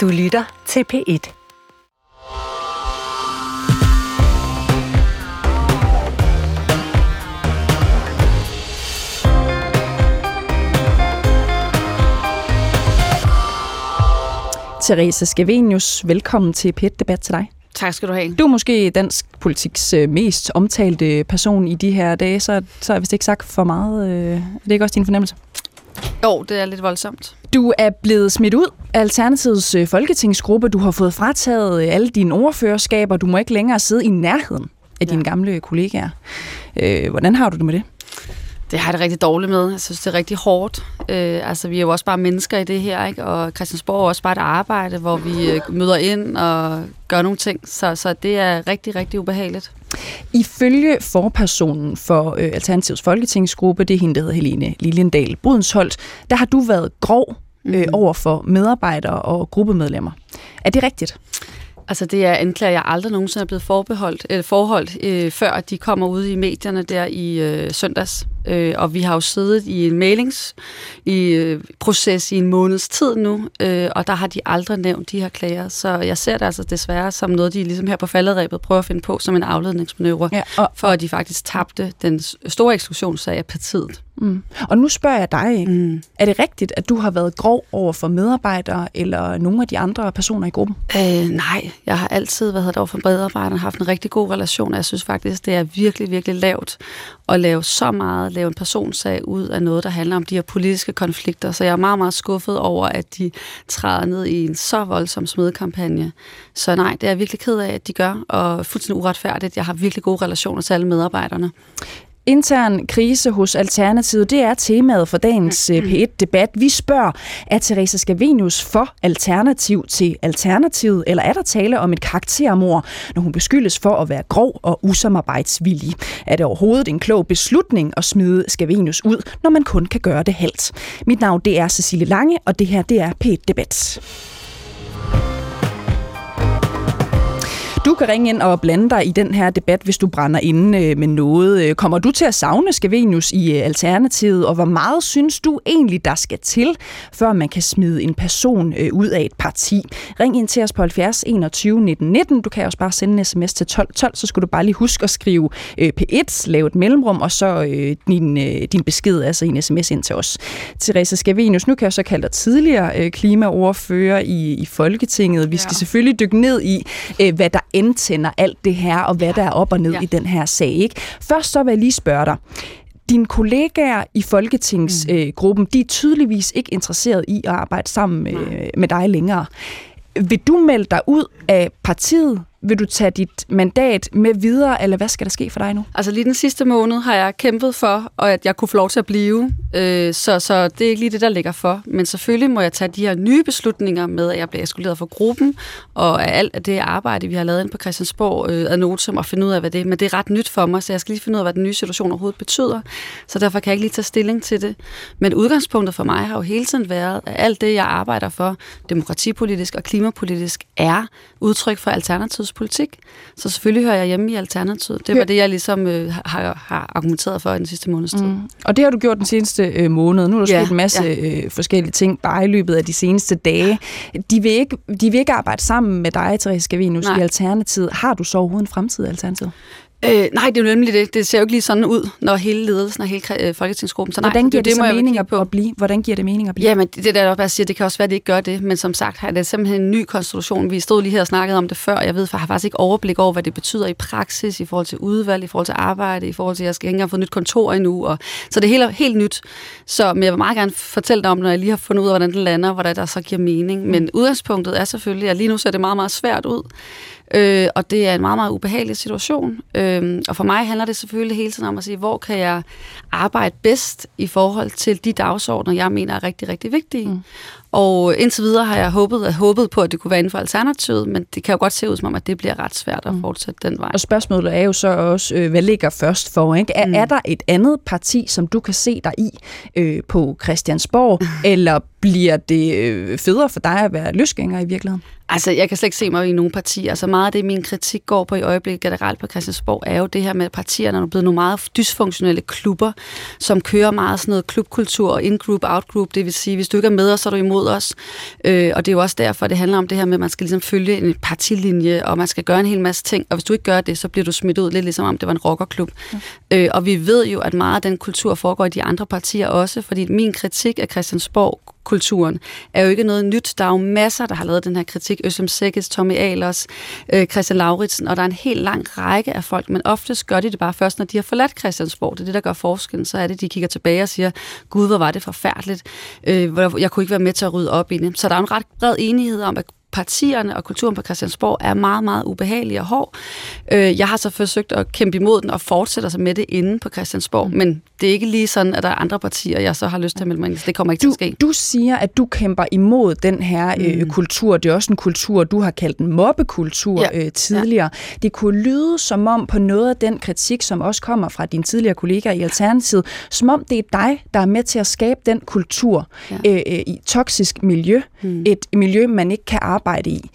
Du lytter til P1. Therese Scavenius, velkommen til p debat til dig. Tak skal du have. Du er måske dansk politiks øh, mest omtalte person i de her dage, så, så har jeg vist ikke sagt for meget. Øh, er det ikke også din fornemmelse? Jo, det er lidt voldsomt. Du er blevet smidt ud af Alternativets øh, folketingsgruppe. Du har fået frataget alle dine ordførerskaber. Du må ikke længere sidde i nærheden af ja. dine gamle kollegaer. Hvordan har du det med det? Det har jeg det rigtig dårligt med. Jeg synes, det er rigtig hårdt. Øh, altså, vi er jo også bare mennesker i det her, ikke? og Christiansborg er også bare et arbejde, hvor vi øh, møder ind og gør nogle ting. Så, så det er rigtig, rigtig ubehageligt. Ifølge forpersonen for øh, Alternativs Folketingsgruppe, det er hende, der hedder Helene Liljendal Brudensholt, der har du været grov øh, mm. over for medarbejdere og gruppemedlemmer. Er det rigtigt? Altså det er anklager, jeg aldrig nogensinde er blevet forbeholdt, eller forholdt, øh, før de kommer ud i medierne der i øh, søndags. Øh, og vi har jo siddet i en mailings i øh, proces i en måneds tid nu, øh, og der har de aldrig nævnt de her klager. Så jeg ser det altså desværre som noget, de ligesom her på falderæbet prøver at finde på som en afledningsmanøvre, ja, og, for at de faktisk tabte den store eksklusionssag af partiet. Mm. Og nu spørger jeg dig, mm. er det rigtigt, at du har været grov over for medarbejdere eller nogle af de andre personer i gruppen? Øh, nej, jeg har altid været over for medarbejdere haft en rigtig god relation, og jeg synes faktisk, det er virkelig, virkelig lavt at lave så meget, lave en personsag ud af noget, der handler om de her politiske konflikter. Så jeg er meget, meget skuffet over, at de træder ned i en så voldsom smedekampagne. Så nej, det er jeg virkelig ked af, at de gør, og fuldstændig uretfærdigt. Jeg har virkelig gode relationer til alle medarbejderne. Intern krise hos Alternativet, det er temaet for dagens øh, P1-debat. Vi spørger, er Teresa Scavenius for alternativ til Alternativet, eller er der tale om et karaktermor, når hun beskyldes for at være grov og usamarbejdsvillig? Er det overhovedet en klog beslutning at smide Scavenius ud, når man kun kan gøre det halvt? Mit navn det er Cecilie Lange, og det her det er P1-debat. Kan ringe ind og blande dig i den her debat, hvis du brænder inde øh, med noget. Øh, kommer du til at savne Skavenius i øh, Alternativet, og hvor meget synes du egentlig, der skal til, før man kan smide en person ud af et parti? Ring ind til os på 70 21 19 19. Du kan også bare sende en sms til 12 12, så skal du bare lige huske at skrive P1, lave et mellemrum, og så din, din besked, altså en sms ind til os. Therese Skavenius, nu kan jeg så kalde dig tidligere klimaordfører i, i Folketinget. Vi skal ja. selvfølgelig dykke ned i, hvad der antænder alt det her, og hvad der er op og ned ja. i den her sag. Ikke? Først så vil jeg lige spørge dig. Dine kollegaer i Folketingsgruppen, mm. øh, de er tydeligvis ikke interesseret i at arbejde sammen med, med dig længere. Vil du melde dig ud af partiet? Vil du tage dit mandat med videre, eller hvad skal der ske for dig nu? Altså lige den sidste måned har jeg kæmpet for, og at jeg kunne få lov til at blive. Øh, så, så det er ikke lige det, der ligger for. Men selvfølgelig må jeg tage de her nye beslutninger med, at jeg bliver eskaleret for gruppen, og af alt det arbejde, vi har lavet ind på Christiansborg øh, ad notum, og finde ud af, hvad det er. Men det er ret nyt for mig, så jeg skal lige finde ud af, hvad den nye situation overhovedet betyder. Så derfor kan jeg ikke lige tage stilling til det. Men udgangspunktet for mig har jo hele tiden været, at alt det, jeg arbejder for, demokratipolitisk og klimapolitisk, er udtryk for alternativt politik. Så selvfølgelig hører jeg hjemme i Alternativet. Det var det, jeg ligesom øh, har, har argumenteret for i den sidste måneds tid. Mm. Og det har du gjort den seneste øh, måned. Nu er der ja, sket en masse ja. øh, forskellige ting bare i løbet af de seneste dage. De vil ikke, de vil ikke arbejde sammen med dig, Therese Gavinus, i Alternativet. Har du så overhovedet en fremtid i Alternativet? Øh, nej, det er jo nemlig det. Det ser jo ikke lige sådan ud, når hele ledelsen og hele øh, folketingsgruppen... Så nej, Hvordan giver det, det, det så mening at, at blive? Hvordan giver det mening at blive? Jamen, det der bare siger, det kan også være, at det ikke gør det. Men som sagt, har det simpelthen en ny konstruktion. Vi stod lige her og snakkede om det før. Jeg ved, for jeg har faktisk ikke overblik over, hvad det betyder i praksis, i forhold til udvalg, i forhold til arbejde, i forhold til, at jeg skal ikke engang få nyt kontor endnu. Og, så det er helt, helt nyt. Så men jeg vil meget gerne fortælle dig om, når jeg lige har fundet ud af, hvordan det lander, hvordan der så giver mening. Men mm. udgangspunktet er selvfølgelig, at lige nu ser det meget, meget svært ud. Øh, og det er en meget, meget ubehagelig situation. Øh, og for mig handler det selvfølgelig hele tiden om at sige, hvor kan jeg arbejde bedst i forhold til de dagsordner, jeg mener er rigtig, rigtig vigtige. Mm. Og indtil videre har jeg håbet, at håbet på, at det kunne være inden for alternativet, men det kan jo godt se ud som om, at det bliver ret svært at mm. fortsætte den vej. Og spørgsmålet er jo så også, øh, hvad ligger først for? Ikke? Er, mm. er der et andet parti, som du kan se dig i øh, på Christiansborg, eller bliver det øh, federe for dig at være løsgænger i virkeligheden? Altså, jeg kan slet ikke se mig i nogle partier. Altså, meget af det, min kritik går på i øjeblikket generelt på Christiansborg, er jo det her med, at partierne er blevet nogle meget dysfunktionelle klubber, som kører meget sådan noget klubkultur og in-group, out-group. Det vil sige, hvis du ikke er med så er du imod os. Øh, og det er jo også derfor, det handler om det her med, at man skal ligesom følge en partilinje, og man skal gøre en hel masse ting. Og hvis du ikke gør det, så bliver du smidt ud lidt ligesom om det var en rockerklub. Ja. Øh, og vi ved jo, at meget af den kultur foregår i de andre partier også, fordi min kritik af Christiansborg kulturen er jo ikke noget nyt. Der er jo masser, der har lavet den her kritik. Øslem Sækkes, Tommy Ahlers, øh, Christian Lauritsen, og der er en helt lang række af folk, men oftest gør de det bare først, når de har forladt Christiansborg. Det er det, der gør forskellen. Så er det, de kigger tilbage og siger, gud, hvor var det forfærdeligt. Øh, jeg kunne ikke være med til at rydde op i det. Så der er en ret bred enighed om, at partierne og kulturen på Christiansborg er meget, meget ubehagelig og hård. Øh, jeg har så forsøgt at kæmpe imod den og fortsætter sig med det inde på Christiansborg, mm. men det er ikke lige sådan, at der er andre partier, jeg så har lyst til at melde mig ind. Det kommer ikke du, til at ske. Du siger, at du kæmper imod den her øh, mm. kultur. Det er også en kultur, du har kaldt en mobbekultur ja. øh, tidligere. Ja. Det kunne lyde som om på noget af den kritik, som også kommer fra dine tidligere kollegaer i Alternativet, som om det er dig, der er med til at skabe den kultur ja. øh, øh, i toksisk miljø. Mm. Et miljø, man ikke kan arbejde arbejde i.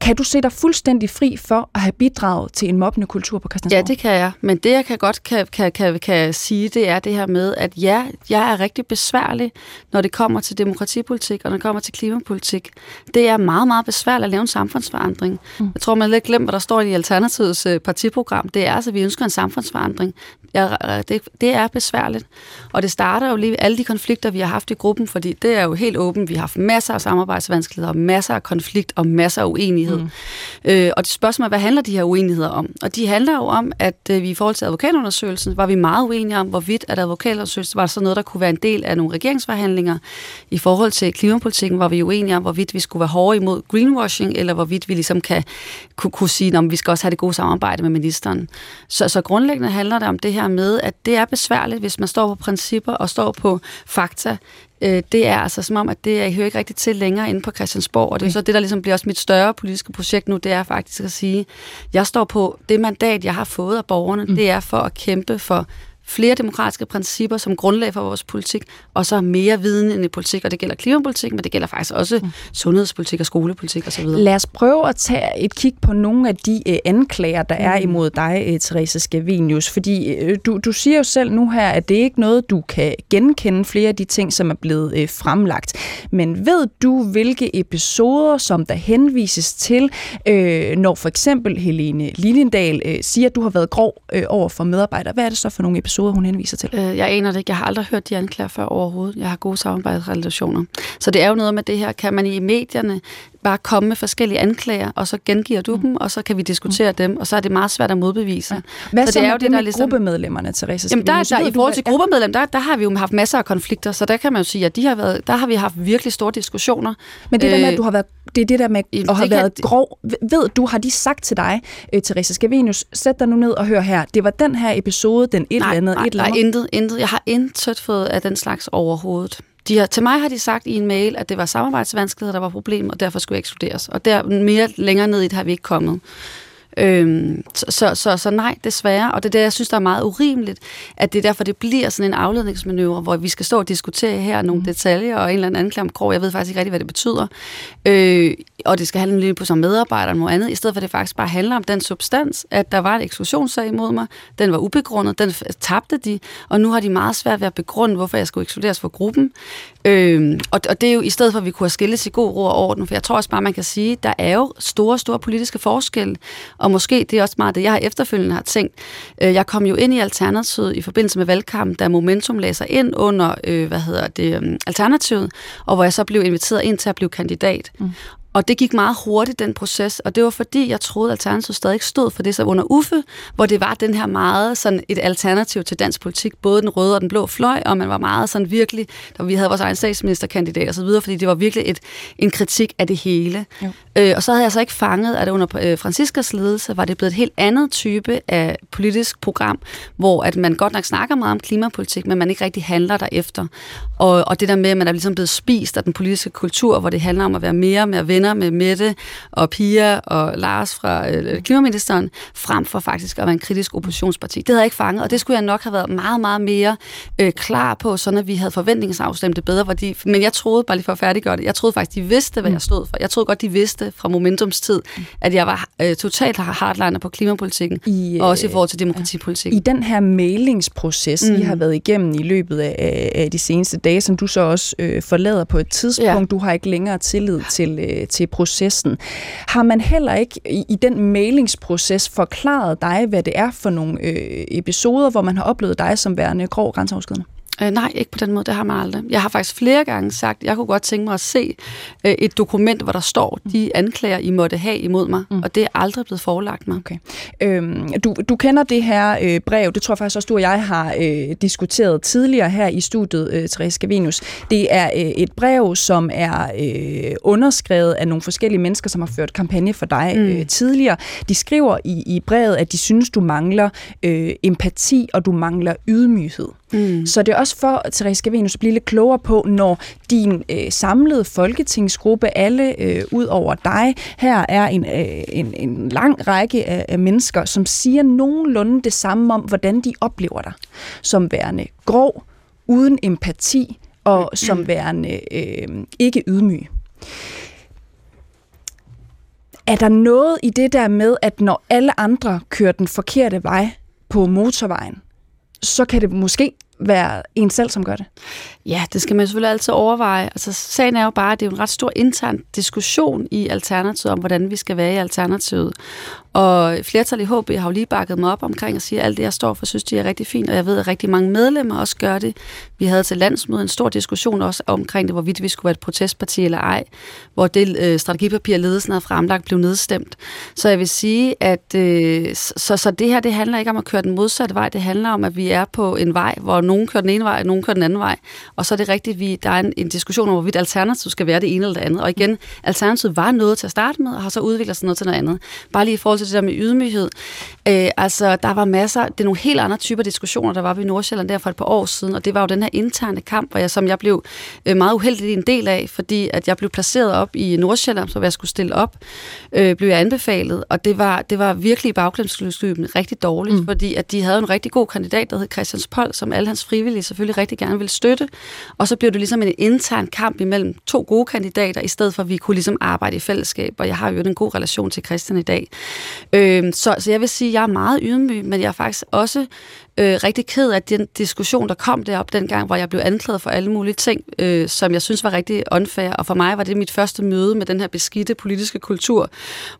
Kan du se dig fuldstændig fri for at have bidraget til en mobbende kultur på Christiansborg? Ja, det kan jeg. Men det, jeg kan godt kan, kan, kan, kan sige, det er det her med, at ja, jeg er rigtig besværlig, når det kommer til demokratipolitik, og når det kommer til klimapolitik. Det er meget, meget besværligt at lave en samfundsforandring. Mm. Jeg tror, man lidt glemt, hvad der står i Alternativets øh, partiprogram. Det er altså, at vi ønsker en samfundsforandring. Ja, det, det er besværligt. Og det starter jo lige alle de konflikter, vi har haft i gruppen, fordi det er jo helt åbent. Vi har haft masser af samarbejdsvanskeligheder, masser af konflikt og masser af uenighed. Mm. Øh, og det spørgsmål er, hvad handler de her uenigheder om? Og de handler jo om, at øh, vi i forhold til advokatundersøgelsen, var vi meget uenige om, hvorvidt at advokatundersøgelsen var sådan noget, der kunne være en del af nogle regeringsforhandlinger. I forhold til klimapolitikken var vi uenige om, hvorvidt vi skulle være hårde imod greenwashing, eller hvorvidt vi ligesom kan, kunne, kunne sige, at vi skal også have det gode samarbejde med ministeren. Så, så grundlæggende handler det om det her med, at det er besværligt, hvis man står på principper og står på fakta øh, det er altså som om, at det er, hører ikke rigtigt til længere inde på Christiansborg, og det er så det, der ligesom bliver også mit større politiske projekt nu, det er faktisk at sige, jeg står på det mandat, jeg har fået af borgerne, mm. det er for at kæmpe for flere demokratiske principper som grundlag for vores politik, og så mere viden end i politik, og det gælder klimapolitik, men det gælder faktisk også mm. sundhedspolitik og skolepolitik osv. Lad os prøve at tage et kig på nogle af de øh, anklager, der mm. er imod dig, øh, Therese Scavenius, fordi øh, du, du siger jo selv nu her, at det er ikke noget, du kan genkende flere af de ting, som er blevet øh, fremlagt. Men ved du, hvilke episoder, som der henvises til, øh, når for eksempel Helene Lilindal øh, siger, at du har været grov øh, over for medarbejdere? Hvad er det så for nogle episoder? Episoder, hun henviser til? Øh, jeg aner det ikke. Jeg har aldrig hørt de anklager før overhovedet. Jeg har gode samarbejdsrelationer. Så det er jo noget med det her, kan man i medierne bare komme med forskellige anklager, og så gengiver du mm. dem, og så kan vi diskutere mm. dem, og så er det meget svært at modbevise. Ja. Hvad så, så det er jo det, der ligesom... gruppemedlemmerne, Therese? Jamen, der, der, i forhold til gruppemedlem, der, der har vi jo haft masser af konflikter, så der kan man jo sige, at de har været, der har vi haft virkelig store diskussioner. Men det øh, der med, at du har været det er det der med at have været kan... grov. Ved du, har de sagt til dig, øh, Therese Scavenius, sæt dig nu ned og hør her. Det var den her episode, den et nej, eller andet. Nej, et eller andet. nej, intet, intet. Jeg har intet fået af den slags overhovedet. De har, til mig har de sagt i en mail, at det var samarbejdsvanskeligheder, der var problem, og derfor skulle jeg ekskluderes. Og der mere længere ned i det har vi ikke kommet. Øhm, så, så, så, så nej, desværre. Og det er det, jeg synes, der er meget urimeligt, at det er derfor, det bliver sådan en afledningsmanøvre, hvor vi skal stå og diskutere her nogle mm. detaljer og en eller anden anklam grov. Jeg ved faktisk ikke rigtig, hvad det betyder. Øh, og det skal handle lidt på som medarbejder og noget andet, i stedet for at det faktisk bare handler om den substans, at der var en eksklusionssag imod mig, den var ubegrundet, den tabte de, og nu har de meget svært ved at begrunde, hvorfor jeg skulle ekskluderes fra gruppen. Øhm, og, og det er jo i stedet for, at vi kunne have skilles i god ro og orden, for jeg tror også bare, man kan sige, der er jo store, store politiske forskelle, og måske det er også meget det, jeg har efterfølgende har tænkt. Øh, jeg kom jo ind i Alternativet i forbindelse med valgkampen, da Momentum læser ind under, øh, hvad hedder det, um, Alternativet, og hvor jeg så blev inviteret ind til at blive kandidat. Mm. Og det gik meget hurtigt, den proces, og det var fordi, jeg troede, at Alternativet stadig ikke stod for det, så under Uffe, hvor det var den her meget sådan et alternativ til dansk politik, både den røde og den blå fløj, og man var meget sådan virkelig, da vi havde vores egen statsministerkandidat og så videre, fordi det var virkelig et, en kritik af det hele. Øh, og så havde jeg så ikke fanget, at under øh, Franciskas ledelse var det blevet et helt andet type af politisk program, hvor at man godt nok snakker meget om klimapolitik, men man ikke rigtig handler derefter. Og, og det der med, at man er ligesom blevet spist af den politiske kultur, hvor det handler om at være mere med at venner med Mette og Pia og Lars fra øh, Klimaministeren, frem for faktisk at være en kritisk oppositionsparti. Det havde jeg ikke fanget, og det skulle jeg nok have været meget, meget mere øh, klar på, sådan at vi havde forventningsafstemt det bedre. Fordi, men jeg troede, bare lige for at færdiggøre det, jeg troede faktisk, de vidste, hvad jeg stod for. Jeg troede godt, de vidste fra Momentums tid, at jeg var øh, totalt hardliner på klimapolitikken, I, øh, og også i forhold til demokratipolitikken. I den her mailingsproces, mm. I har været igennem i løbet af, af de seneste dage, som du så også øh, forlader på et tidspunkt, ja. du har ikke længere tillid til, øh, til processen. Har man heller ikke i, i den mailingsproces forklaret dig, hvad det er for nogle øh, episoder, hvor man har oplevet dig som værende grov grænseoverskridende? Øh, nej, ikke på den måde. Det har man aldrig. Jeg har faktisk flere gange sagt, jeg kunne godt tænke mig at se øh, et dokument, hvor der står de anklager, I måtte have imod mig. Mm. Og det er aldrig blevet forelagt mig. Okay. Øhm, du, du kender det her øh, brev. Det tror jeg faktisk også, du og jeg har øh, diskuteret tidligere her i studiet, øh, Therese Gavinus. Det er øh, et brev, som er øh, underskrevet af nogle forskellige mennesker, som har ført kampagne for dig mm. øh, tidligere. De skriver i, i brevet, at de synes, du mangler øh, empati, og du mangler ydmyghed. Mm. Så det er også for, Therese Scavenius, at blive lidt klogere på, når din øh, samlede folketingsgruppe, alle øh, ud over dig, her er en, øh, en, en lang række af, af mennesker, som siger nogenlunde det samme om, hvordan de oplever dig. Som værende grov, uden empati og mm. som værende øh, ikke ydmyg. Er der noget i det der med, at når alle andre kører den forkerte vej på motorvejen, så kan det måske være en selv, som gør det. Ja, det skal man selvfølgelig altid overveje. Altså, sagen er jo bare, at det er en ret stor intern diskussion i Alternativet om, hvordan vi skal være i Alternativet. Og flertallet i HB har jo lige bakket mig op omkring og siger, at alt det, jeg står for, synes de er rigtig fint, og jeg ved, at rigtig mange medlemmer også gør det. Vi havde til landsmødet en stor diskussion også omkring det, hvorvidt vi skulle være et protestparti eller ej, hvor det øh, strategipapir, ledelsen havde fremlagt, blev nedstemt. Så jeg vil sige, at øh, så, så det her, det handler ikke om at køre den modsatte vej, det handler om, at vi er på en vej, hvor nogen kører den ene vej, og nogen kører den anden vej. Og så er det rigtigt, at vi, der er en, en diskussion om, hvorvidt alternativet skal være det ene eller det andet. Og igen, alternativet var noget til at starte med, og har så udviklet sig noget til noget andet. Bare lige i forhold til det der med ydmyghed. Øh, altså, der var masser, det er nogle helt andre typer diskussioner, der var ved Nordsjælland der for et par år siden, og det var jo den her interne kamp, hvor jeg, som jeg blev øh, meget uheldig en del af, fordi at jeg blev placeret op i Nordsjælland, så jeg skulle stille op, øh, blev jeg anbefalet, og det var, det var virkelig bagklemsklyben rigtig dårligt, mm. fordi at de havde en rigtig god kandidat, der hed Christian Pold, som alle hans frivillige selvfølgelig rigtig gerne ville støtte, og så blev det ligesom en intern kamp imellem to gode kandidater, i stedet for at vi kunne ligesom arbejde i fællesskab, og jeg har jo en god relation til Christian i dag. Øh, så, så jeg vil sige, at jeg er meget ydmyg, men jeg er faktisk også øh, rigtig ked af den diskussion, der kom derop dengang, hvor jeg blev anklaget for alle mulige ting, øh, som jeg synes var rigtig unfair. Og for mig var det mit første møde med den her beskidte politiske kultur,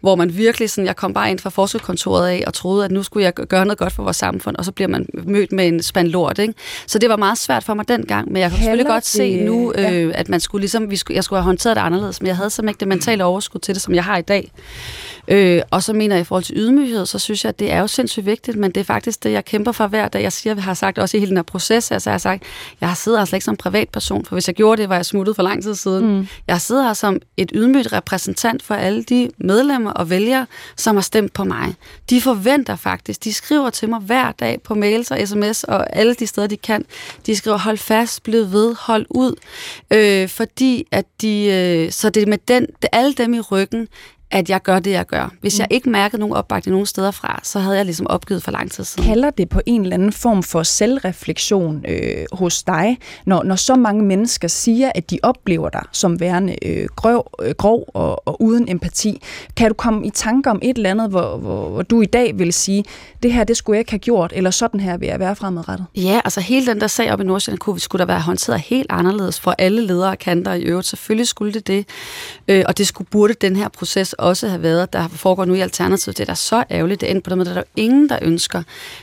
hvor man virkelig sådan, jeg kom bare ind fra forskerkontoret af og troede, at nu skulle jeg gøre noget godt for vores samfund, og så bliver man mødt med en spand lort. Ikke? Så det var meget svært for mig dengang, men jeg kan selvfølgelig godt se nu, øh, ja. at man skulle ligesom, vi skulle, jeg skulle have håndteret det anderledes, men jeg havde simpelthen ikke det mentale overskud til det, som jeg har i dag. Øh, og så mener jeg i forhold til ydmyghed, så synes jeg, at det er jo sindssygt vigtigt, men det er faktisk det, jeg kæmper for hver dag. Jeg siger, jeg har sagt også i hele den her proces, altså jeg har sagt, jeg har siddet her slet ikke som privatperson, for hvis jeg gjorde det, var jeg smuttet for lang tid siden. Mm. Jeg sidder her som et ydmygt repræsentant for alle de medlemmer og vælgere, som har stemt på mig. De forventer faktisk, de skriver til mig hver dag på mails og sms og alle de steder, de kan. De skriver, hold fast, bliv ved, hold ud. Øh, fordi at de, øh, så det er med den, det, alle dem i ryggen, at jeg gør det, jeg gør. Hvis mm. jeg ikke mærkede nogen opbakning nogen steder fra, så havde jeg ligesom opgivet for lang tid siden. Kalder det på en eller anden form for selvreflektion øh, hos dig, når, når så mange mennesker siger, at de oplever dig som værende øh, grov, øh, grov og, og uden empati? Kan du komme i tanke om et eller andet, hvor, hvor, hvor du i dag vil sige, det her, det skulle jeg ikke have gjort, eller sådan her vil jeg være fremadrettet? Ja, altså hele den der sag op i Nordsjælland kunne, skulle der være håndteret helt anderledes for alle ledere og kanter i øvrigt. Selvfølgelig skulle det det, øh, og det skulle burde den her proces også have været, der foregår nu i Alternativet. Det er da så ærgerligt, det er på den måde, der er der ingen, der ønsker.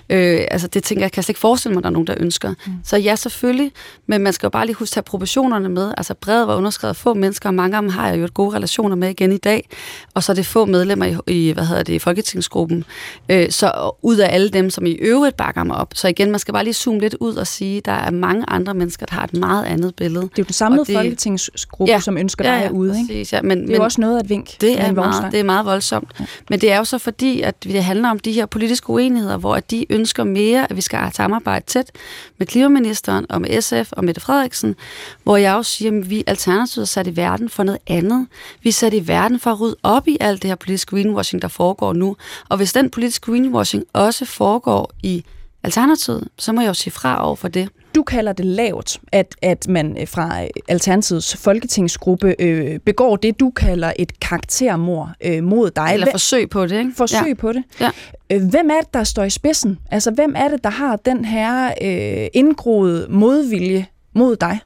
Øh, altså det tænker jeg, kan jeg slet ikke forestille mig, der er nogen, der ønsker. Mm. Så ja, selvfølgelig, men man skal jo bare lige huske at tage proportionerne med. Altså brevet var underskrevet få mennesker, og mange af dem har jeg jo et gode relationer med igen i dag, og så er det få medlemmer i, i hvad hedder det, i Folketingsgruppen. Øh, så ud af alle dem, som i øvrigt bakker mig op. Så igen, man skal bare lige zoome lidt ud og sige, at der er mange andre mennesker, der har et meget andet billede. Det er jo den samlede det, Folketingsgruppe, ja, som ønsker dig ja, ja, ude. Ikke? Præcis, ja, men, det er men, jo også noget at vink. Det er meget, det er meget voldsomt. Ja. Men det er jo så fordi, at det handler om de her politiske uenigheder, hvor de ønsker mere, at vi skal samarbejde tæt med klimaministeren og med SF og Mette Frederiksen, hvor jeg også siger, at vi alternativet er sat i verden for noget andet. Vi er sat i verden for at rydde op i alt det her politiske greenwashing, der foregår nu. Og hvis den politiske greenwashing også foregår i Alternativet, så må jeg jo sige fra over for det. Du kalder det lavt, at, at man øh, fra Alternativets folketingsgruppe øh, begår det, du kalder et karaktermord øh, mod dig. Eller forsøg på det, ikke? Forsøg ja. på det. Ja. Øh, hvem er det, der står i spidsen? Altså, hvem er det, der har den her øh, indgroede modvilje mod dig?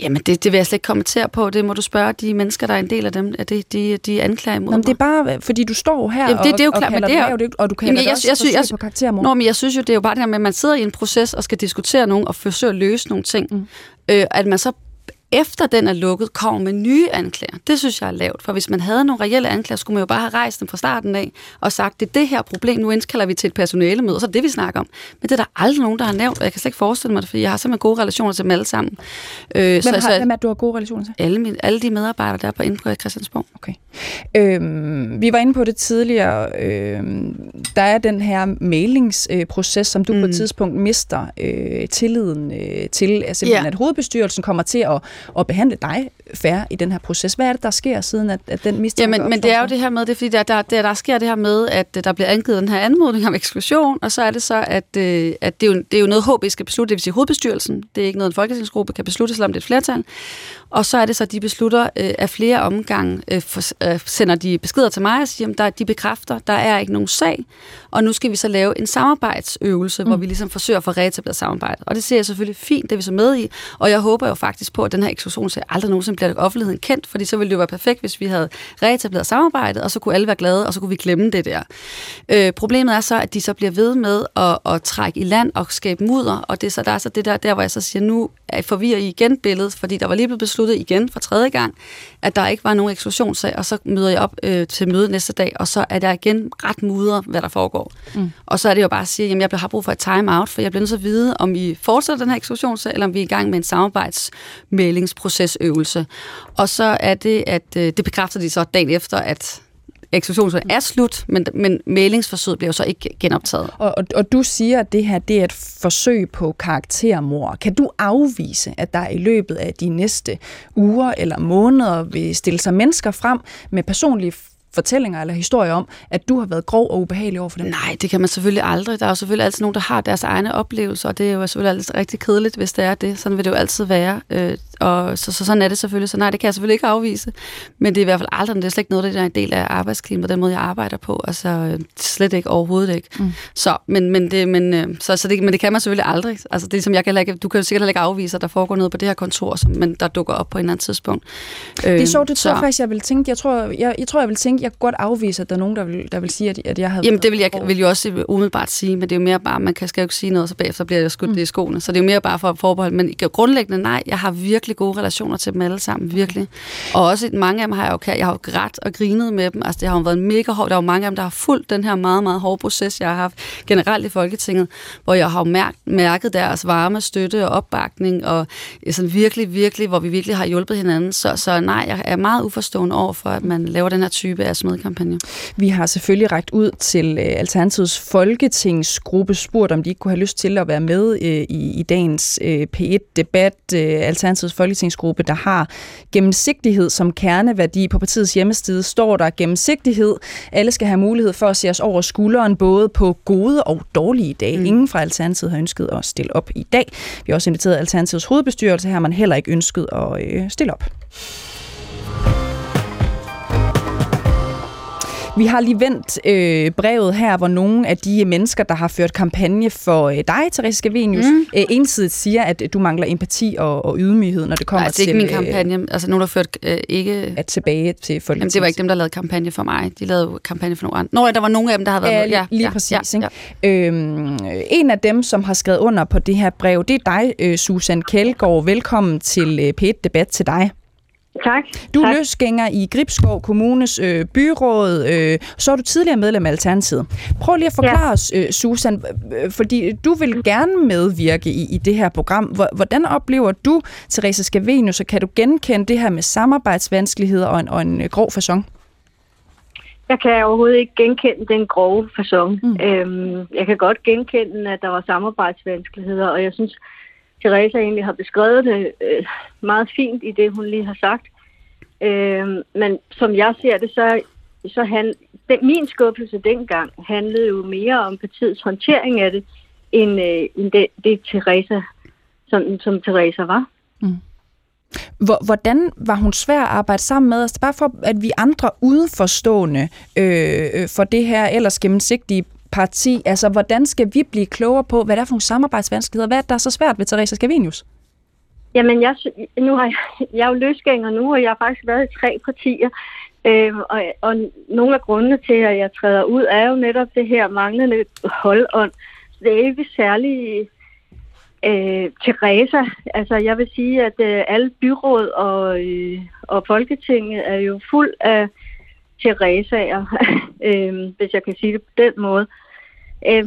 Jamen, det, det vil jeg slet ikke kommentere på. Det må du spørge de mennesker, der er en del af dem, at det, de, de anklager imod Nå, det er bare, fordi du står her Jamen, det, det er jo og, klart, og, men det er, det, og du kan jeg, også jeg, synes, jeg, på. Nå, men jeg synes jo, det er jo bare det her med, at man sidder i en proces og skal diskutere nogen og forsøge at løse nogle ting. Mm. Øh, at man så efter den er lukket, kommer med nye anklager. Det synes jeg er lavt, for hvis man havde nogle reelle anklager, skulle man jo bare have rejst dem fra starten af og sagt, det er det her problem, nu indkalder vi til et personalemøde, og så er det, vi snakker om. Men det er der aldrig nogen, der har nævnt, og jeg kan slet ikke forestille mig det, for jeg har simpelthen gode relationer til dem alle sammen. Øh, hvem, så, har, så, hvem er du har gode relationer til? Alle, mine, alle de medarbejdere, der er på Indbrug i Christiansborg. Okay. Øhm, vi var inde på det tidligere. Øhm, der er den her mailingsproces, som du mm. på et mm. tidspunkt mister øh, tilliden øh, til, altså yeah. at hovedbestyrelsen kommer til at at behandle dig færre i den her proces. Hvad er det, der sker siden, at, at den mistanke Ja, men, det er jo det her med, det er fordi, der, der, der, der sker det her med, at der bliver angivet den her anmodning om eksklusion, og så er det så, at, øh, at det, er jo, det er jo noget, HB skal beslutte, det vil sige hovedbestyrelsen. Det er ikke noget, en folketingsgruppe kan beslutte, selvom det er et flertal. Og så er det så, at de beslutter øh, af flere omgange, øh, for, øh, sender de beskeder til mig og siger, at der, de bekræfter, der er ikke nogen sag, og nu skal vi så lave en samarbejdsøvelse, mm. hvor vi ligesom forsøger at få reetableret samarbejde. Og det ser jeg selvfølgelig fint, det er vi så med i, og jeg håber jo faktisk på, at den her eksklusionssag aldrig nogensinde bliver offentligheden kendt, fordi så ville det jo være perfekt, hvis vi havde reetableret samarbejdet, og så kunne alle være glade, og så kunne vi glemme det der. Øh, problemet er så, at de så bliver ved med at, at trække i land og skabe mudder, og det er så, der er så det der, der, hvor jeg så siger, nu forvirrer I igen billedet, fordi der var lige blevet besluttet igen for tredje gang, at der ikke var nogen eksklusionssag, og så møder jeg op øh, til møde næste dag, og så er der igen ret mudret, hvad der foregår. Mm. Og så er det jo bare at sige, at jeg har brug for et time-out, for jeg bliver nødt til at vide, om I fortsætter den her eksklusionssag, eller om vi er i gang med en samarbejdsmælingsprocesøvelse. Og så er det, at øh, det bekræfter de så dagen efter, at eksklusionsforsøget er slut, men, men mailingsforsøget bliver jo så ikke genoptaget. Og, og, og du siger, at det her det er et forsøg på karaktermord. Kan du afvise, at der i løbet af de næste uger eller måneder vil stille sig mennesker frem med personlige fortællinger eller historier om, at du har været grov og ubehagelig over for dem? Nej, det kan man selvfølgelig aldrig. Der er jo selvfølgelig altid nogen, der har deres egne oplevelser, og det er jo selvfølgelig altid rigtig kedeligt, hvis det er det. Sådan vil det jo altid være. Øh, og så, så sådan er det selvfølgelig. Så nej, det kan jeg selvfølgelig ikke afvise. Men det er i hvert fald aldrig, det er slet ikke noget, der er en del af arbejdsklimaet, den måde, jeg arbejder på. Altså slet ikke, overhovedet ikke. Mm. Så, men, men, det, men, øh, så, så det, men det kan man selvfølgelig aldrig. Altså det som jeg kan ikke, du kan jo sikkert ikke afvise, at der foregår noget på det her kontor, som, men der dukker op på en eller anden tidspunkt. Det er sjovt, det tror jeg faktisk, jeg vil tænke. Jeg tror, jeg, jeg tror, jeg vil tænke, jeg godt afvise, at der er nogen, der vil, der vil sige, at, at jeg har Jamen, det vil jeg vil jo også umiddelbart sige, men det er jo mere bare, man kan, skal jo ikke sige noget, så bagefter bliver jeg skudt mm. det i skoene. Så det er jo mere bare for at forbeholde. Men grundlæggende nej, jeg har virkelig gode relationer til dem alle sammen, virkelig. Og også mange af dem har jeg jo, jeg har jo grædt og grinet med dem. Altså, det har jo været mega hårdt. Der er jo mange af dem, der har fulgt den her meget, meget hårde proces, jeg har haft generelt i Folketinget, hvor jeg har jo mærket, mærket deres varme støtte og opbakning, og sådan virkelig, virkelig, hvor vi virkelig har hjulpet hinanden. Så, så nej, jeg er meget uforstående over for, at man laver den her type af smedkampagne. Vi har selvfølgelig rækket ud til øh, Alternativets folketingsgruppe, spurgt om de ikke kunne have lyst til at være med øh, i, i dagens øh, P1-debat. Øh, Alternativets folketingsgruppe, der har gennemsigtighed som kerneværdi. På partiets hjemmeside står der gennemsigtighed. Alle skal have mulighed for at se os over skulderen, både på gode og dårlige dage. Mm. Ingen fra Alternativet har ønsket at stille op i dag. Vi har også inviteret Alternativets hovedbestyrelse, her man heller ikke ønsket at stille op. Vi har lige vendt øh, brevet her, hvor nogle af de mennesker, der har ført kampagne for øh, dig, Therese Scavenius, mm. øh, ensidigt siger, at du mangler empati og, og ydmyghed, når det kommer til... Nej, det er ikke min øh, kampagne. Altså nogen, der ført øh, ikke... At tilbage til folk. Jamen, det var ikke dem, der lavede kampagne for mig. De lavede kampagne for nogle andre. Nå, der var nogle af dem, der havde været... Ja, ja, lige ja, præcis. Ja, ja. Øhm, en af dem, som har skrevet under på det her brev, det er dig, øh, Susan Kjeldgaard. Velkommen til øh, P1-debat til dig. Tak. Du er tak. løsgænger i Gribskov Kommunes øh, byråd, øh, så er du tidligere medlem af Alternativet. Prøv lige at forklare ja. os, øh, Susan, øh, fordi du vil gerne medvirke i, i det her program. Hvordan oplever du, Therese Scavenius, så kan du genkende det her med samarbejdsvanskeligheder og en, og en øh, grov fasong? Jeg kan overhovedet ikke genkende den grove fasong. Mm. Øhm, jeg kan godt genkende, at der var samarbejdsvanskeligheder, og jeg synes, Theresa egentlig har beskrevet det øh, meget fint i det, hun lige har sagt. Øhm, men som jeg ser det, så, så han, den, min skuffelse dengang handlede jo mere om partiets håndtering af det, end, øh, end det, det Theresa, som, som Theresa var. Mm. Hvordan var hun svær at arbejde sammen med? Altså bare for, at vi andre udenforstående øh, øh for det her ellers gennemsigtige parti, altså hvordan skal vi blive klogere på, hvad der er for nogle samarbejdsvanskeligheder? Hvad er der så svært ved Teresa Scavenius? Jamen, jeg, nu har jeg, jeg er jo løsgænger nu, og jeg har faktisk været i tre partier. Øh, og, og nogle af grundene til, at jeg træder ud, er jo netop det her manglende holdånd. Det er ikke særlig øh, Teresa. Altså, jeg vil sige, at øh, alle byråd og, øh, og Folketinget er jo fuld af Teresaer, øh, hvis jeg kan sige det på den måde. Øh,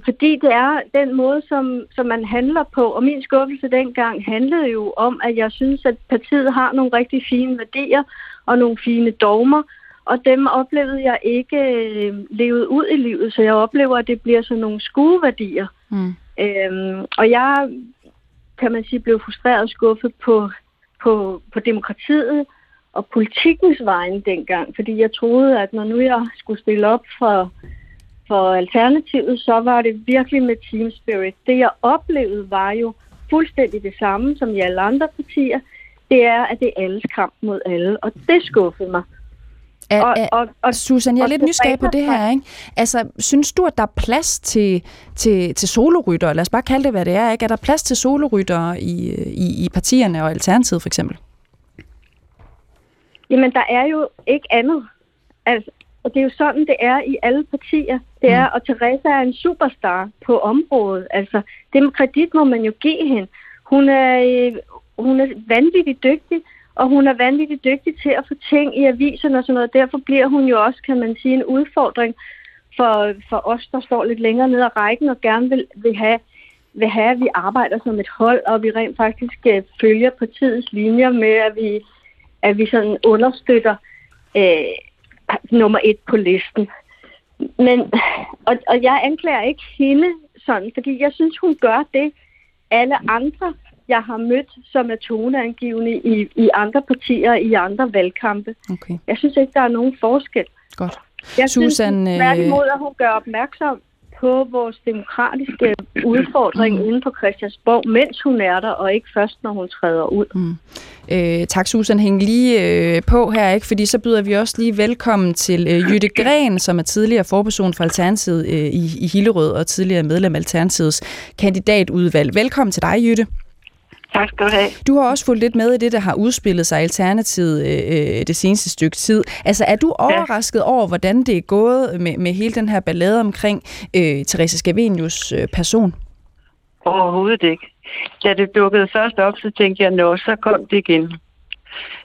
fordi det er den måde, som, som man handler på. Og min skuffelse dengang handlede jo om, at jeg synes, at partiet har nogle rigtig fine værdier og nogle fine dogmer. Og dem oplevede jeg ikke øh, levet ud i livet, så jeg oplever, at det bliver sådan nogle skueværdier. Mm. Øhm, og jeg kan man sige, blev frustreret og skuffet på, på, på demokratiet og politikens vegne dengang, fordi jeg troede, at når nu jeg skulle stille op for, for Alternativet, så var det virkelig med team spirit. Det jeg oplevede var jo fuldstændig det samme som i alle andre partier. Det er, at det er alles kamp mod alle, og det skuffede mig. Er, og, og, og, Susan, jeg er lidt nysgerrig på det her. Ikke? Altså, synes du, at der er plads til, til, til solorytter? Lad os bare kalde det, hvad det er. Ikke? Er der plads til solorytter i, i, i partierne og Alternativet for eksempel? Jamen, der er jo ikke andet. Altså, og det er jo sådan, det er i alle partier. Det er, mm. og Teresa er en superstar på området. Altså, det kredit må man jo give hende. Hun er, øh, hun er vanvittigt dygtig, og hun er vanvittigt dygtig til at få ting i aviserne og sådan noget. Derfor bliver hun jo også, kan man sige, en udfordring for, for os, der står lidt længere ned ad rækken og gerne vil, vil, have, vil have, at vi arbejder som et hold, og vi rent faktisk uh, følger partiets linjer med, at vi, at vi sådan understøtter uh, nummer et på listen. Men, og, og jeg anklager ikke hende sådan, fordi jeg synes, hun gør det, alle andre jeg har mødt, som er toneangivende i, i andre partier, i andre valgkampe. Okay. Jeg synes ikke, der er nogen forskel. Godt. Jeg Susan, synes tværtimod, at hun gør opmærksom på vores demokratiske udfordring mm. uden på Christiansborg, mens hun er der, og ikke først, når hun træder ud. Mm. Øh, tak, Susan. Hæng lige øh, på her, ikke? fordi så byder vi også lige velkommen til øh, Jytte Gren, som er tidligere forperson for Alternativet øh, i, i Hillerød og tidligere medlem af Alternativets kandidatudvalg. Velkommen til dig, Jytte. Tak skal du have. Du har også fulgt lidt med i det, der har udspillet sig Alternativet øh, det seneste stykke tid. Altså, er du overrasket ja. over, hvordan det er gået med, med hele den her ballade omkring øh, Therese Scavenius øh, person? Overhovedet ikke. Da det dukkede først op, så tænkte jeg, nå, så kom det igen.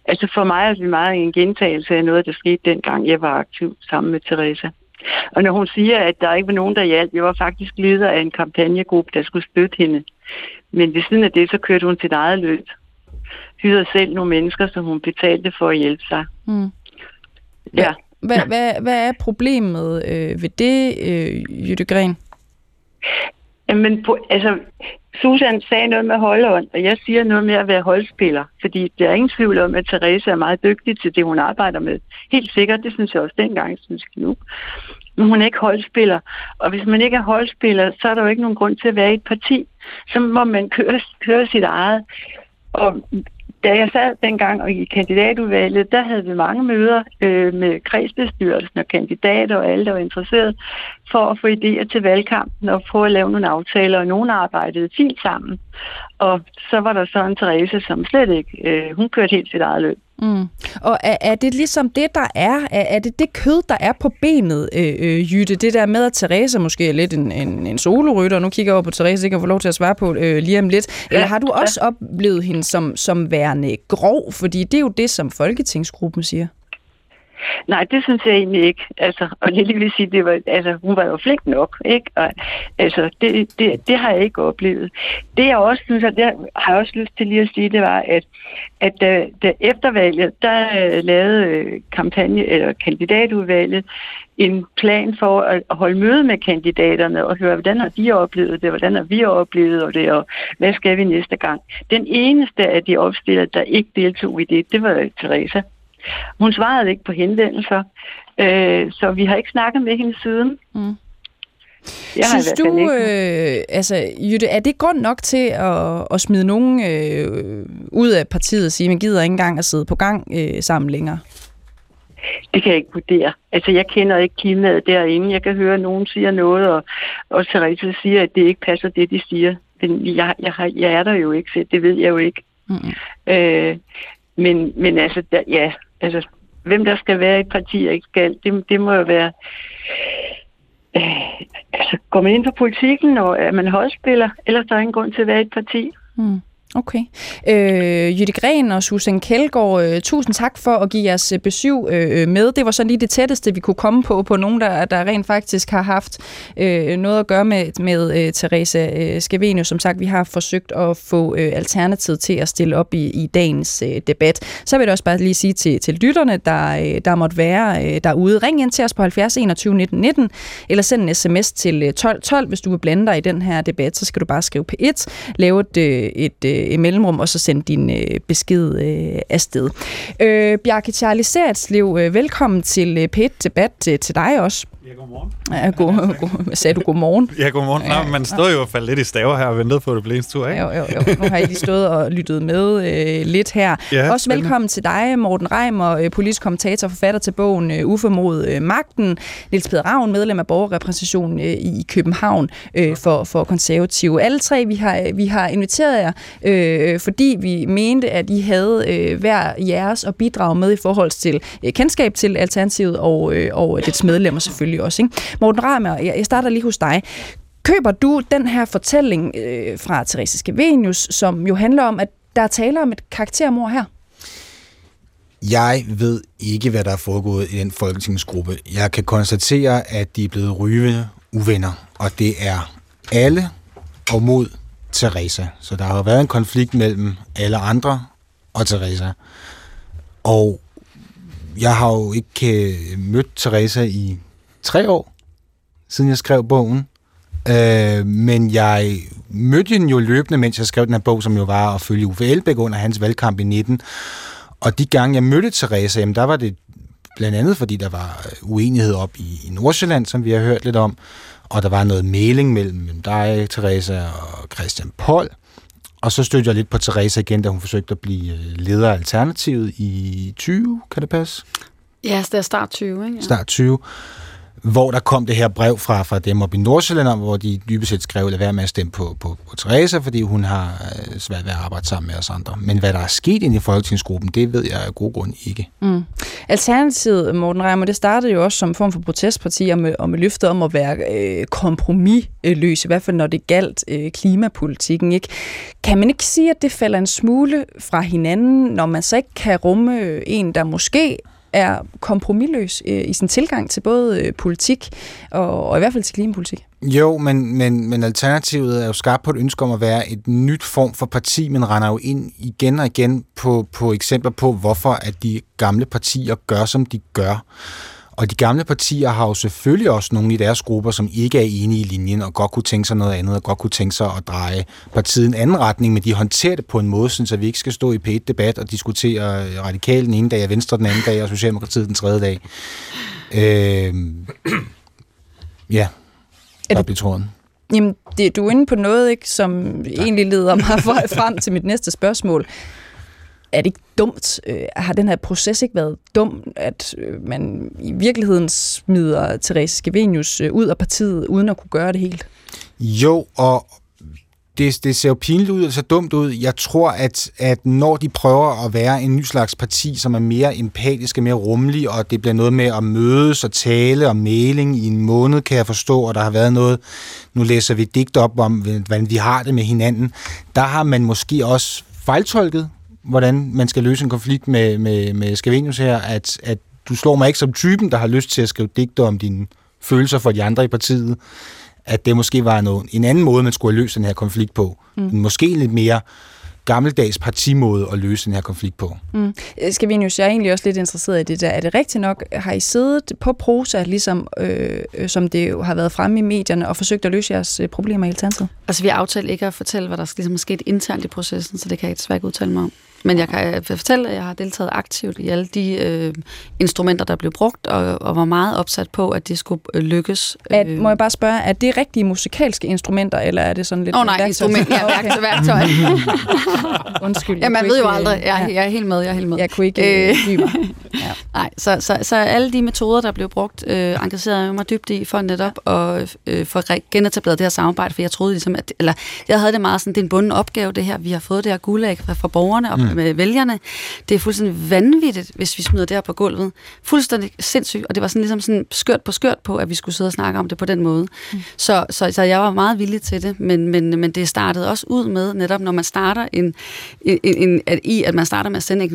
Altså for mig er det meget en gentagelse af noget, der skete dengang, jeg var aktiv sammen med Therese. Og når hun siger, at der ikke var nogen, der hjalp, jeg var faktisk leder af en kampagnegruppe, der skulle støtte hende. Men ved siden af det, så kørte hun sit eget løb. Hyrede selv nogle mennesker, som hun betalte for at hjælpe sig. Mm. Ja. Hvad, hvad, hvad er problemet øh, ved det, øh, Jytte Gren? Jamen, på, altså, Susan sagde noget med holdånd, og jeg siger noget med at være holdspiller, fordi der er ingen tvivl om, at Therese er meget dygtig til det, hun arbejder med. Helt sikkert, det synes jeg også dengang, synes jeg nu. Men hun er ikke holdspiller, og hvis man ikke er holdspiller, så er der jo ikke nogen grund til at være i et parti. Så må man køre, køre sit eget. Og da jeg sad dengang og i kandidatudvalget, der havde vi mange møder øh, med kredsbestyrelsen og kandidater og alle, der var interesseret, for at få idéer til valgkampen og prøve at lave nogle aftaler, og nogen arbejdede fint sammen. Og så var der så en Therese, som slet ikke, øh, hun kørte helt sit eget løb. Mm. Og er, er det ligesom det, der er? Er, er det det kød, der er på benet, øh, øh, Jytte? Det der med, at Therese måske er lidt en, en, en solorytter, nu kigger jeg over på Therese, ikke kan få lov til at svare på øh, lige om lidt. Eller har du også oplevet hende som, som værende grov? Fordi det er jo det, som Folketingsgruppen siger. Nej, det synes jeg egentlig ikke. Altså, og lige vil sige, det var, altså, hun var jo flink nok, ikke? Og, altså, det, det, det har jeg ikke oplevet. Det jeg også synes, og det har jeg også lyst til lige at sige, det var, at, at øh, da, da eftervalget, der uh, lavede øh, kampagne, eller kandidatudvalget en plan for at holde møde med kandidaterne og høre, hvordan har de oplevet det, hvordan har vi oplevet det, og hvad skal vi næste gang. Den eneste af de opstillere, der ikke deltog i det, det var Teresa. Hun svarede ikke på henvendelser, øh, så vi har ikke snakket med hende siden. Mm. Jeg Synes du, øh, altså, Jytte, er det grund nok til at, at smide nogen øh, ud af partiet og sige, at man gider ikke engang at sidde på gang øh, sammen længere? Det kan jeg ikke vurdere. Altså, jeg kender ikke klimaet derinde. Jeg kan høre, at nogen siger noget, og, og Therese siger, at det ikke passer det, de siger. Men jeg, jeg, har, jeg er der jo ikke, så det ved jeg jo ikke. Mm-hmm. Øh, men, men altså, der, ja, altså, hvem der skal være i et parti og ikke skal, det, det må jo være... Øh, altså, går man ind på politikken, og er man holdspiller, ellers der er ingen grund til at være i et parti. Mm. Okay. Øh, Jytte Gren og Susan Kjeldgaard, øh, tusind tak for at give jeres øh, besøg øh, øh, med. Det var så lige det tætteste, vi kunne komme på, på nogen, der, der rent faktisk har haft øh, noget at gøre med, med øh, Teresa øh, Scavenius. Som sagt, vi har forsøgt at få øh, Alternativet til at stille op i, i dagens øh, debat. Så vil jeg også bare lige sige til, til lytterne, der, øh, der måtte være øh, derude. Ring ind til os på 70 21 19 19, eller send en sms til øh, 12 12, hvis du vil blande dig i den her debat. Så skal du bare skrive P1, lave et, øh, et øh, øh, mellemrum, og så sende din øh, besked øh, afsted. Øh, Bjarke Charlie Sertslev, øh, velkommen til øh, p Debat øh, til dig også. Ja, godmorgen. Ja, god, god, sagde du godmorgen? Ja, godmorgen. Ja, man stod jo og faldt lidt i staver her og ventede på, at det blev en tur, ikke? Jo, jo, jo. Nu har I lige stået og lyttet med øh, lidt her. Ja, Også velkommen til dig, Morten Reimer, øh, politisk kommentator og forfatter til bogen øh, Uffe mod øh, magten. Niels Peder Ravn, medlem af borgerrepræsentationen øh, i København øh, for, for konservative. Alle tre, vi har, vi har inviteret jer, øh, fordi vi mente, at I havde øh, hver jeres at bidrage med i forhold til øh, kendskab til Alternativet og, øh, og dets medlemmer selvfølgelig også. Ikke? Morten Reimer, jeg, jeg starter lige hos dig. Køber du den her fortælling øh, fra Therese Skevenius, som jo handler om, at der taler om et karaktermord her? Jeg ved ikke, hvad der er foregået i den folketingsgruppe. Jeg kan konstatere, at de er blevet ryve uvenner, og det er alle og mod Teresa. Så der har været en konflikt mellem alle andre og Teresa. Og jeg har jo ikke øh, mødt Teresa i tre år, siden jeg skrev bogen. Øh, men jeg mødte hende jo løbende, mens jeg skrev den her bog, som jo var at følge Uffe Elbæk under hans valgkamp i 19. Og de gange, jeg mødte Therese, jamen, der var det blandt andet, fordi der var uenighed op i, i Nordsjælland, som vi har hørt lidt om, og der var noget mailing mellem dig, Therese og Christian Poll. Og så stødte jeg lidt på Therese igen, da hun forsøgte at blive øh, leder af Alternativet i 20, kan det passe? Ja, det er start 20, ikke? Ja. Start 20 hvor der kom det her brev fra, fra dem op i Nordsjælland, hvor de dybest set skrev, at være med at stemme på, på, på Teresa, fordi hun har øh, svært ved at arbejde sammen med os andre. Men hvad der er sket inde i folketingsgruppen, det ved jeg af god grund ikke. Mm. Alternativet, Morten Reimer, det startede jo også som form for protestparti og med, og med løftet om at være øh, kompromisløs, i hvert fald når det galt øh, klimapolitikken. Ikke? Kan man ikke sige, at det falder en smule fra hinanden, når man så ikke kan rumme en, der måske er kompromilløs øh, i sin tilgang til både øh, politik og, og i hvert fald til klimapolitik. Jo, men, men, men Alternativet er jo skabt på et ønske om at være et nyt form for parti, men render jo ind igen og igen på, på eksempler på, hvorfor at de gamle partier gør, som de gør. Og de gamle partier har jo selvfølgelig også nogle i deres grupper, som ikke er enige i linjen og godt kunne tænke sig noget andet og godt kunne tænke sig at dreje partiet en anden retning, men de håndterer det på en måde, så vi ikke skal stå i P1-debat og diskutere radikalt den ene dag, og Venstre den anden dag og Socialdemokratiet den tredje dag. Øh, ja, er det, tråden. Jamen, det, du er inde på noget, ikke, som ja. egentlig leder mig frem til mit næste spørgsmål er det ikke dumt? Øh, har den her proces ikke været dum, at øh, man i virkeligheden smider Therese Skavenius øh, ud af partiet, uden at kunne gøre det helt? Jo, og det, det ser jo pinligt ud, og så dumt ud. Jeg tror, at, at når de prøver at være en ny slags parti, som er mere empatisk og mere rummelig, og det bliver noget med at mødes og tale og mailing i en måned, kan jeg forstå, og der har været noget, nu læser vi digt op om, hvordan vi har det med hinanden, der har man måske også fejltolket hvordan man skal løse en konflikt med, med, med Scavenius her, at, at du slår mig ikke som typen, der har lyst til at skrive digte om dine følelser for de andre i partiet, at det måske var noget, en anden måde, man skulle have løst den her konflikt på. Mm. En måske lidt mere gammeldags partimåde at løse den her konflikt på. Mm. Skal vi jeg er egentlig også lidt interesseret i det der. Er det rigtigt nok, har I siddet på prosa, ligesom øh, som det jo har været fremme i medierne, og forsøgt at løse jeres øh, problemer i Alternativet? Altså vi har aftalt ikke at fortælle, hvad der ligesom er sket internt i processen, så det kan jeg desværre ikke udtale mig om. Men jeg kan fortælle, at jeg har deltaget aktivt i alle de øh, instrumenter, der blev brugt, og, og var meget opsat på, at det skulle øh, lykkes. At, må jeg bare spørge, er det rigtige musikalske instrumenter, eller er det sådan lidt... Åh oh, nej, instrument, ja, værktøj, værktøj. Undskyld. Ja, man ved jo aldrig. Jeg, jeg er helt med, jeg er helt med. Jeg kunne ikke øh, mig. Ja. Nej, så, så, så alle de metoder, der blev brugt, øh, engagerede jeg mig dybt i for netop at øh, få genetableret det her samarbejde, for jeg troede ligesom, at, eller jeg havde det meget sådan, det er en bunden opgave, det her. Vi har fået det her guldæg fra, fra borgerne og mm. Med vælgerne. Det er fuldstændig vanvittigt, hvis vi smider det her på gulvet. Fuldstændig sindssygt, og det var sådan ligesom sådan skørt på skørt på, at vi skulle sidde og snakke om det på den måde. Mm. Så, så, så jeg var meget villig til det, men, men, men det startede også ud med, netop når man starter en, en, en, at, i, at man starter med at sende en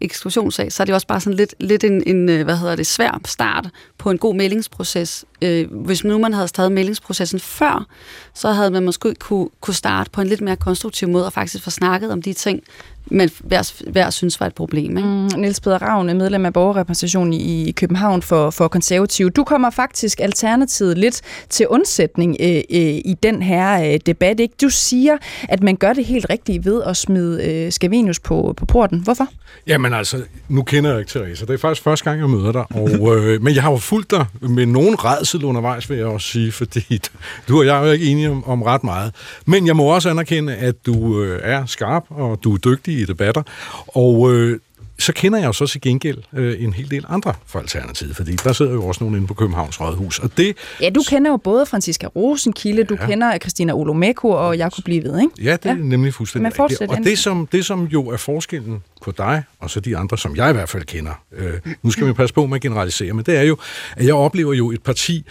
eksklusionssag, så er det også bare sådan lidt, lidt en, en, øh, hvad hedder det, svær start på en god meldingsproces. Øh, hvis nu man havde taget meldingsprocessen før, så havde man måske kunne, kunne starte på en lidt mere konstruktiv måde og faktisk få snakket om de ting, men hver, hver synes var et problem. Ikke? Mm, Niels Peder Ravn er medlem af borgerrepræsentationen i, i København for, for konservative. Du kommer faktisk alternativet lidt til undsætning øh, øh, i den her øh, debat. Ikke? Du siger, at man gør det helt rigtigt ved at smide øh, Scavenius på, på porten. Hvorfor? Jamen altså, nu kender jeg ikke Therese. Det er faktisk første gang, jeg møder dig. Og, øh, men jeg har jo fulgt dig med nogen redsel undervejs, vil jeg også sige, fordi du og jeg er jo ikke enige om, om ret meget. Men jeg må også anerkende, at du øh, er skarp, og du er dygtig i debatter. Og øh, så kender jeg jo så til gengæld øh, en hel del andre fra Alternativet, fordi der sidder jo også nogen inde på Københavns Rådhus. Og det, ja, du kender jo både Franziska Rosenkilde, ja. du kender Christina Olomeko, og jeg kunne blive ved, ikke? Ja, det er ja. nemlig fuldstændig rigtigt. Og det som, det, som jo er forskellen på dig, og så de andre, som jeg i hvert fald kender, øh, nu skal vi passe på med at generalisere, men det er jo, at jeg oplever jo et parti,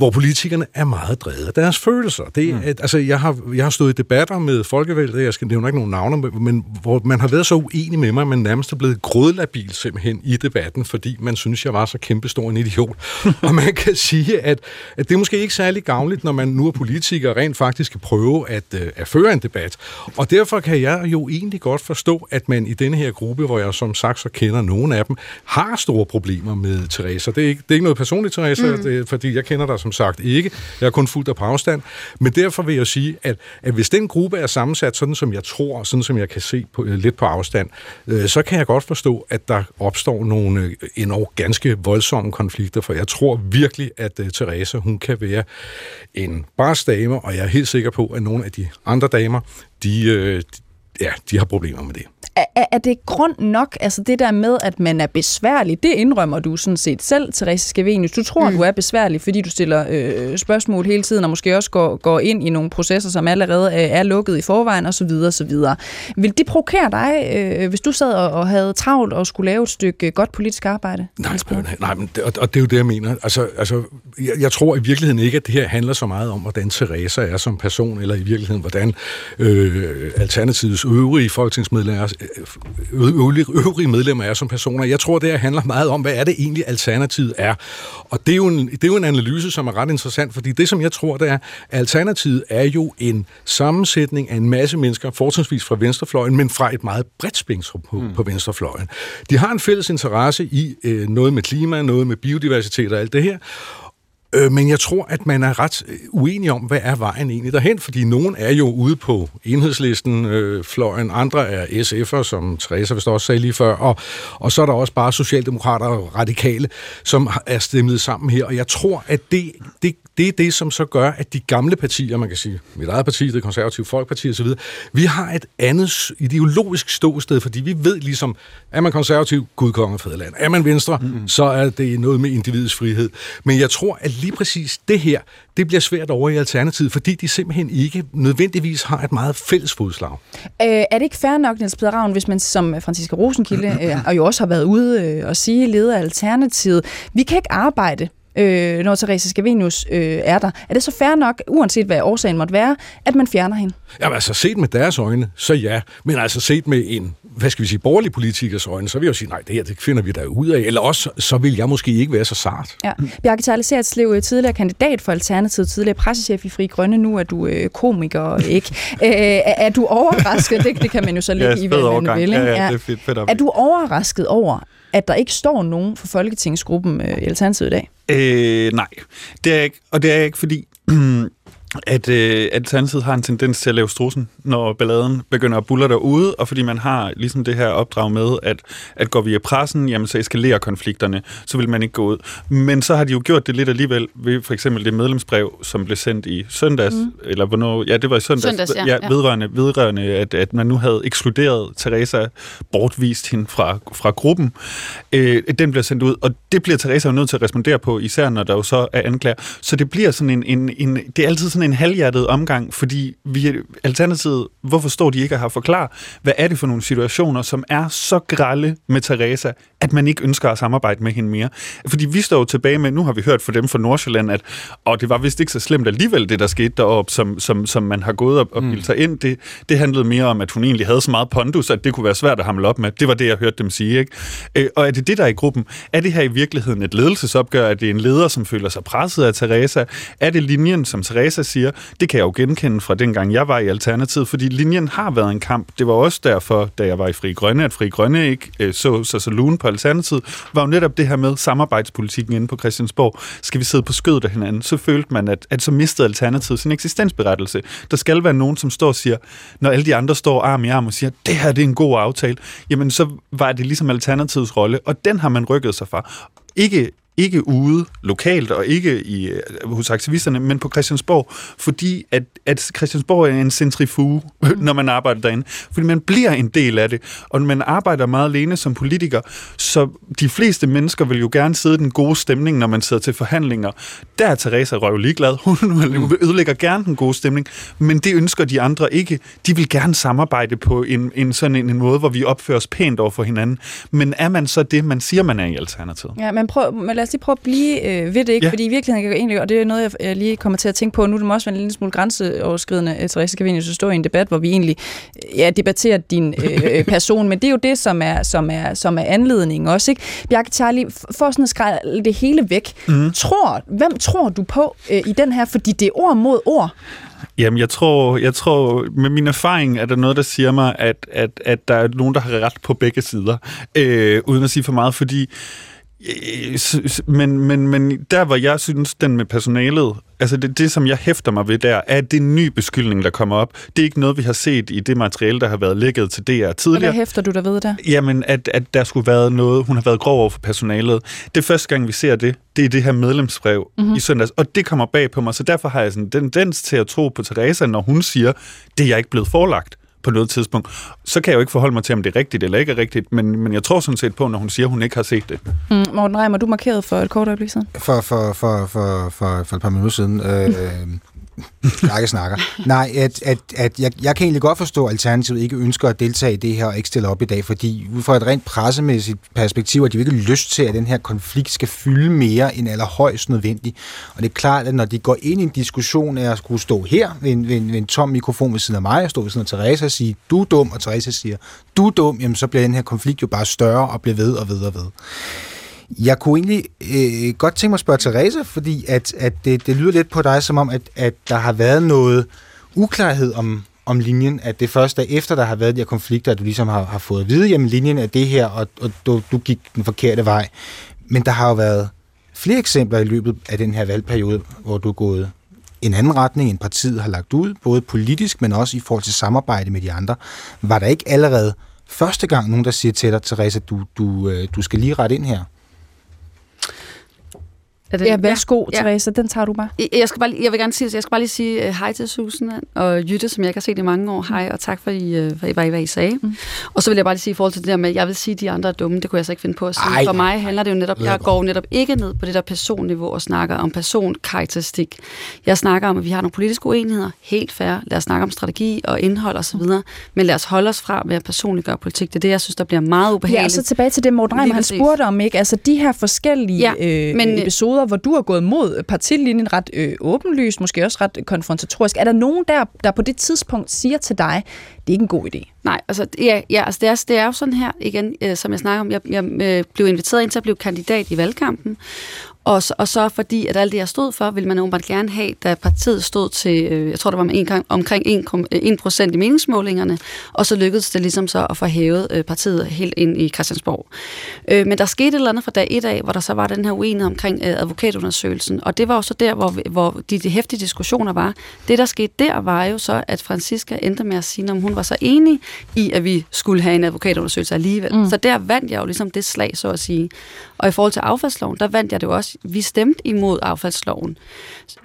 hvor politikerne er meget drevet af deres følelser. Det, mm. at, altså, jeg, har, jeg har stået i debatter med folkevældet, jeg skal nævne ikke nogen navne, men hvor man har været så uenig med mig, at man nærmest er blevet grødlabil simpelthen i debatten, fordi man synes, jeg var så kæmpestor en idiot. og man kan sige, at, at det er måske ikke særlig gavnligt, når man nu er politiker rent faktisk skal prøve at, uh, at føre en debat. Og derfor kan jeg jo egentlig godt forstå, at man i denne her gruppe, hvor jeg som sagt så kender nogen af dem, har store problemer med Teresa. Det er ikke, det er ikke noget personligt, Teresa, mm. det, fordi jeg kender dig som som sagt ikke. Jeg er kun fuldt af på afstand. Men derfor vil jeg sige, at, at hvis den gruppe er sammensat sådan, som jeg tror, sådan som jeg kan se på, øh, lidt på afstand, øh, så kan jeg godt forstå, at der opstår nogle øh, endnu ganske voldsomme konflikter, for jeg tror virkelig, at øh, uh, Teresa, hun kan være en bars dame, og jeg er helt sikker på, at nogle af de andre damer, de, øh, ja, de har problemer med det er, er det grund nok, altså det der med, at man er besværlig, det indrømmer du sådan set selv, Therese Skavenius. Du tror, mm. du er besværlig, fordi du stiller øh, spørgsmål hele tiden, og måske også går, går ind i nogle processer, som allerede øh, er lukket i forvejen, osv. osv. Vil det provokere dig, øh, hvis du sad og, og havde travlt og skulle lave et stykke øh, godt politisk arbejde? Nej, nej, nej men det, og, og det er jo det, jeg mener. Altså, altså, jeg, jeg tror i virkeligheden ikke, at det her handler så meget om, hvordan Theresa er som person, eller i virkeligheden, hvordan øh, Alternativets øvrige folketingsmedlemmer øvrige medlemmer er som personer. Jeg tror, det her handler meget om, hvad er det egentlig alternativet er. Og det er, jo en, det er jo en analyse, som er ret interessant, fordi det, som jeg tror, det er, alternativet er jo en sammensætning af en masse mennesker, fortrinsvis fra venstrefløjen, men fra et meget bredt spektrum på, mm. på venstrefløjen. De har en fælles interesse i øh, noget med klima, noget med biodiversitet og alt det her, Øh, men jeg tror, at man er ret øh, uenig om, hvad er vejen egentlig derhen, fordi nogen er jo ude på enhedslisten, øh, fløjen, andre er SF'er, som Teresa vist også sagde lige før, og, og så er der også bare socialdemokrater og radikale, som er stemmet sammen her, og jeg tror, at det, det, det er det, som så gør, at de gamle partier, man kan sige, mit eget parti, det konservative folkeparti osv., vi har et andet ideologisk ståsted, fordi vi ved ligesom, er man konservativ, Gud, konge og fædreland. Er man venstre, mm-hmm. så er det noget med individets frihed. Men jeg tror, at lige præcis det her, det bliver svært over i Alternativet, fordi de simpelthen ikke nødvendigvis har et meget fælles fodslag. Øh, er det ikke fair nok, Niels Peder Ravn, hvis man som Franziska Rosenkilde, øh, og jo også har været ude øh, og sige, leder af Alternativet, vi kan ikke arbejde øh, når Therese Scavenius øh, er der. Er det så fair nok, uanset hvad årsagen måtte være, at man fjerner hende? Jamen altså, set med deres øjne, så ja. Men altså set med en hvad skal vi sige, borgerlige politikers øjne, så vil jeg jo sige, nej, det her det finder vi der ud af. Eller også, så vil jeg måske ikke være så sart. Ja. Bjarke Tejle tidligere kandidat for Alternativet, tidligere pressechef i Fri Grønne, nu er du øh, komiker, ikke? Æ, er, er du overrasket? Det, det kan man jo så ligge ja, i, hvad man vil. Ja, ja, det er fedt, fedt er du overrasket over, at der ikke står nogen for Folketingsgruppen øh, i Alternativet i dag? Øh, nej, det er ikke. Og det er ikke, fordi at øh, Alternativet har en tendens til at lave strussen, når balladen begynder at bulle derude, og fordi man har ligesom det her opdrag med, at, at går via pressen, jamen så eskalerer konflikterne, så vil man ikke gå ud. Men så har de jo gjort det lidt alligevel ved for eksempel det medlemsbrev, som blev sendt i søndags, mm. eller hvornår, ja, det var i søndags, søndags ja, ja, vedrørende, vedrørende at, at man nu havde ekskluderet Teresa, bortvist hende fra, fra gruppen. Øh, den bliver sendt ud, og det bliver Teresa jo nødt til at respondere på, især når der jo så er anklager. Så det bliver sådan en, en, en det er altid sådan sådan en halvhjertet omgang, fordi vi, Alternativet, hvorfor står de ikke og har forklaret, hvad er det for nogle situationer, som er så grælde med Teresa, at man ikke ønsker at samarbejde med hende mere. Fordi vi står jo tilbage med, nu har vi hørt fra dem fra Nordsjælland, at og det var vist ikke så slemt alligevel, det der skete deroppe, som, som, som man har gået op og bildet mm. sig ind. Det, det handlede mere om, at hun egentlig havde så meget pondus, at det kunne være svært at hamle op med. Det var det, jeg hørte dem sige. Ikke? Øh, og er det det, der er i gruppen? Er det her i virkeligheden et ledelsesopgør? Er det en leder, som føler sig presset af Teresa? Er det linjen, som Teresa siger? Det kan jeg jo genkende fra dengang jeg var i Alternativet, fordi linjen har været en kamp. Det var også derfor, da jeg var i Fri Grønne, at Fri Grønne ikke øh, så så, så lune på Alternativet, var jo netop det her med samarbejdspolitikken inde på Christiansborg. Skal vi sidde på skødet af hinanden? Så følte man, at, at så mistede Alternativet sin eksistensberettelse. Der skal være nogen, som står og siger, når alle de andre står arm i arm og siger, det her det er en god aftale, jamen så var det ligesom Alternativets rolle, og den har man rykket sig fra. Ikke ikke ude lokalt og ikke i, øh, hos aktivisterne, men på Christiansborg, fordi at, at Christiansborg er en centrifuge, mm. når man arbejder derinde. Fordi man bliver en del af det, og man arbejder meget alene som politiker, så de fleste mennesker vil jo gerne sidde i den gode stemning, når man sidder til forhandlinger. Der er Teresa Røv ligeglad. Hun ødelægger gerne den gode stemning, men det ønsker de andre ikke. De vil gerne samarbejde på en, en sådan en, en måde, hvor vi opfører os pænt over for hinanden. Men er man så det, man siger, man er i Alternativet? Ja, men prøv, lad os lige prøve at blive øh, ved det, ikke? Ja. fordi i virkeligheden kan jeg egentlig, og det er noget, jeg, jeg lige kommer til at tænke på, nu er det må også være en lille smule grænseoverskridende, øh, Therese Kavinius, at stå i en debat, hvor vi egentlig ja, debatterer din øh, person, men det er jo det, som er, som er, som er anledningen også. Ikke? Bjarke Charlie, for sådan at skræde det hele væk, mm. tror, hvem tror du på øh, i den her, fordi det er ord mod ord? Jamen, jeg tror, jeg tror, med min erfaring er der noget, der siger mig, at, at, at der er nogen, der har ret på begge sider, øh, uden at sige for meget, fordi Øh, men, men, men der, hvor jeg synes, den med personalet, altså det, det, som jeg hæfter mig ved der, er, at det er en ny beskyldning, der kommer op. Det er ikke noget, vi har set i det materiale, der har været lækket til DR tidligere. Hvad hæfter du der ved der? Jamen, at, at der skulle være noget, hun har været grov over for personalet. Det er første gang, vi ser det. Det er det her medlemsbrev mm-hmm. i søndags, og det kommer bag på mig, så derfor har jeg sådan en tendens til at tro på Teresa, når hun siger, det er jeg ikke blevet forelagt på noget tidspunkt. Så kan jeg jo ikke forholde mig til, om det er rigtigt eller ikke er rigtigt, men, men jeg tror sådan set på, når hun siger, at hun ikke har set det. Mm, Morten Reimer, du markeret for et kort øjeblik siden? For, for, for, for, for, for et par minutter siden. Øh, Snakke snakker. Nej, at, at, at jeg, jeg kan egentlig godt forstå, at Alternativet ikke ønsker at deltage i det her og ikke stille op i dag, fordi ud fra et rent pressemæssigt perspektiv, at de ikke lyst til, at den her konflikt skal fylde mere end allerhøjst nødvendigt. Og det er klart, at når de går ind i en diskussion af at skulle stå her ved en, ved en, ved en tom mikrofon ved siden af mig, og stå ved siden af Teresa og sige, du er dum, og Teresa siger, du er dum, jamen så bliver den her konflikt jo bare større og bliver ved og ved og ved. Jeg kunne egentlig øh, godt tænke mig at spørge Teresa, fordi at, at det, det lyder lidt på dig som om, at, at der har været noget uklarhed om, om linjen, at det først er efter, der har været de her konflikter, at du ligesom har, har fået at vide, jamen linjen er det her, og, og du, du gik den forkerte vej. Men der har jo været flere eksempler i løbet af den her valgperiode, hvor du er gået en anden retning, end partiet har lagt ud, både politisk, men også i forhold til samarbejde med de andre. Var der ikke allerede første gang nogen, der siger til dig, Teresa, du, du, øh, du skal lige rette ind her? Er det, ja, værsgo, ja. Teresa, den tager du bare. Jeg, skal bare, jeg vil gerne sige, jeg skal bare lige sige uh, hej til Susan og Jytte, som jeg ikke har set i mange år. Hej, og tak for, I, uh, hvad, I, hvad I sagde. Mm. Og så vil jeg bare lige sige i forhold til det der med, at jeg vil sige, at de andre er dumme. Det kunne jeg så ikke finde på at sige. Ej, for mig handler det jo netop, jeg går netop ikke ned på det der personniveau og snakker om personkarakteristik. Jeg snakker om, at vi har nogle politiske uenigheder. Helt fair. Lad os snakke om strategi og indhold osv. Men lad os holde os fra med at personliggøre politik. Det er det, jeg synes, der bliver meget ubehageligt. Ja, så tilbage til det, Morten Reimer, han spurgte om, ikke? Altså de her forskellige ja, øh, men, episoder, perioder, hvor du har gået mod øh, partilinjen ret øh, åbenlyst, måske også ret konfrontatorisk. Er der nogen der, der på det tidspunkt siger til dig, det er ikke en god idé. Nej, altså, ja, ja, altså det, er, det er jo sådan her, igen, øh, som jeg snakker om, jeg, jeg øh, blev inviteret ind til at blive kandidat i valgkampen, og, og så fordi, at alt det, jeg stod for, ville man åbenbart gerne have, da partiet stod til, øh, jeg tror, der var en gang, omkring 1, 1 procent i meningsmålingerne, og så lykkedes det ligesom så at få hævet øh, partiet helt ind i Christiansborg. Øh, men der skete et eller andet fra dag et af, hvor der så var den her uenighed omkring øh, advokatundersøgelsen, og det var jo så der, hvor, hvor de, de hæftige diskussioner var. Det, der skete der, var jo så, at Francisca endte med at sige, om hun var så enig i, at vi skulle have en advokatundersøgelse alligevel. Mm. Så der vandt jeg jo ligesom det slag, så at sige. Og i forhold til affaldsloven, der vandt jeg det jo også. Vi stemte imod affaldsloven.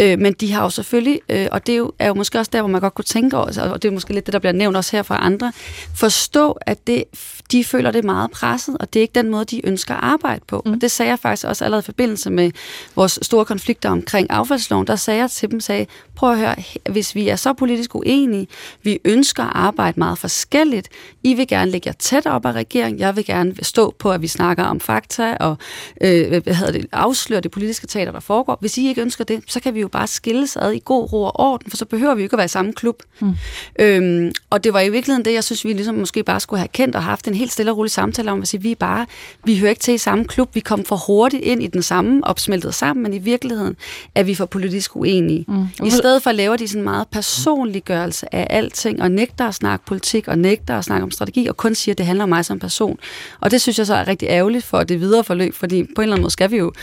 Øh, men de har jo selvfølgelig, øh, og det er jo, er jo måske også der, hvor man godt kunne tænke over, og det er måske lidt det, der bliver nævnt også her fra andre, forstå, at det, de føler det meget presset, og det er ikke den måde, de ønsker at arbejde på. Mm. Og det sagde jeg faktisk også allerede i forbindelse med vores store konflikter omkring affaldsloven. Der sagde jeg til dem, sagde, prøv at høre, hvis vi er så politisk uenige, vi ønsker at arbejde meget forskelligt, I vil gerne lægge jer tæt op af regeringen, jeg vil gerne stå på, at vi snakker om fakta og øh, hvad hedder det, afsløre det politiske teater, der foregår. Hvis I ikke ønsker det, så kan vi jo bare skilles ad i god ro og orden, for så behøver vi ikke at være i samme klub. Mm. Øhm, og det var i virkeligheden det, jeg synes, vi ligesom måske bare skulle have kendt og haft en helt stille og rolig samtale om, at sige, vi er bare, vi hører ikke til i samme klub, vi kom for hurtigt ind i den samme, opsmeltet sammen, men i virkeligheden er vi for politisk uenige. Mm. I stedet for laver de sådan en meget personliggørelse af alting, og nægter at snakke politik, og nægter at snakke om strategi, og kun siger, at det handler om mig som person. Og det synes jeg så er rigtig ærgerligt for det videre forløb, fordi på en eller anden måde skal vi jo,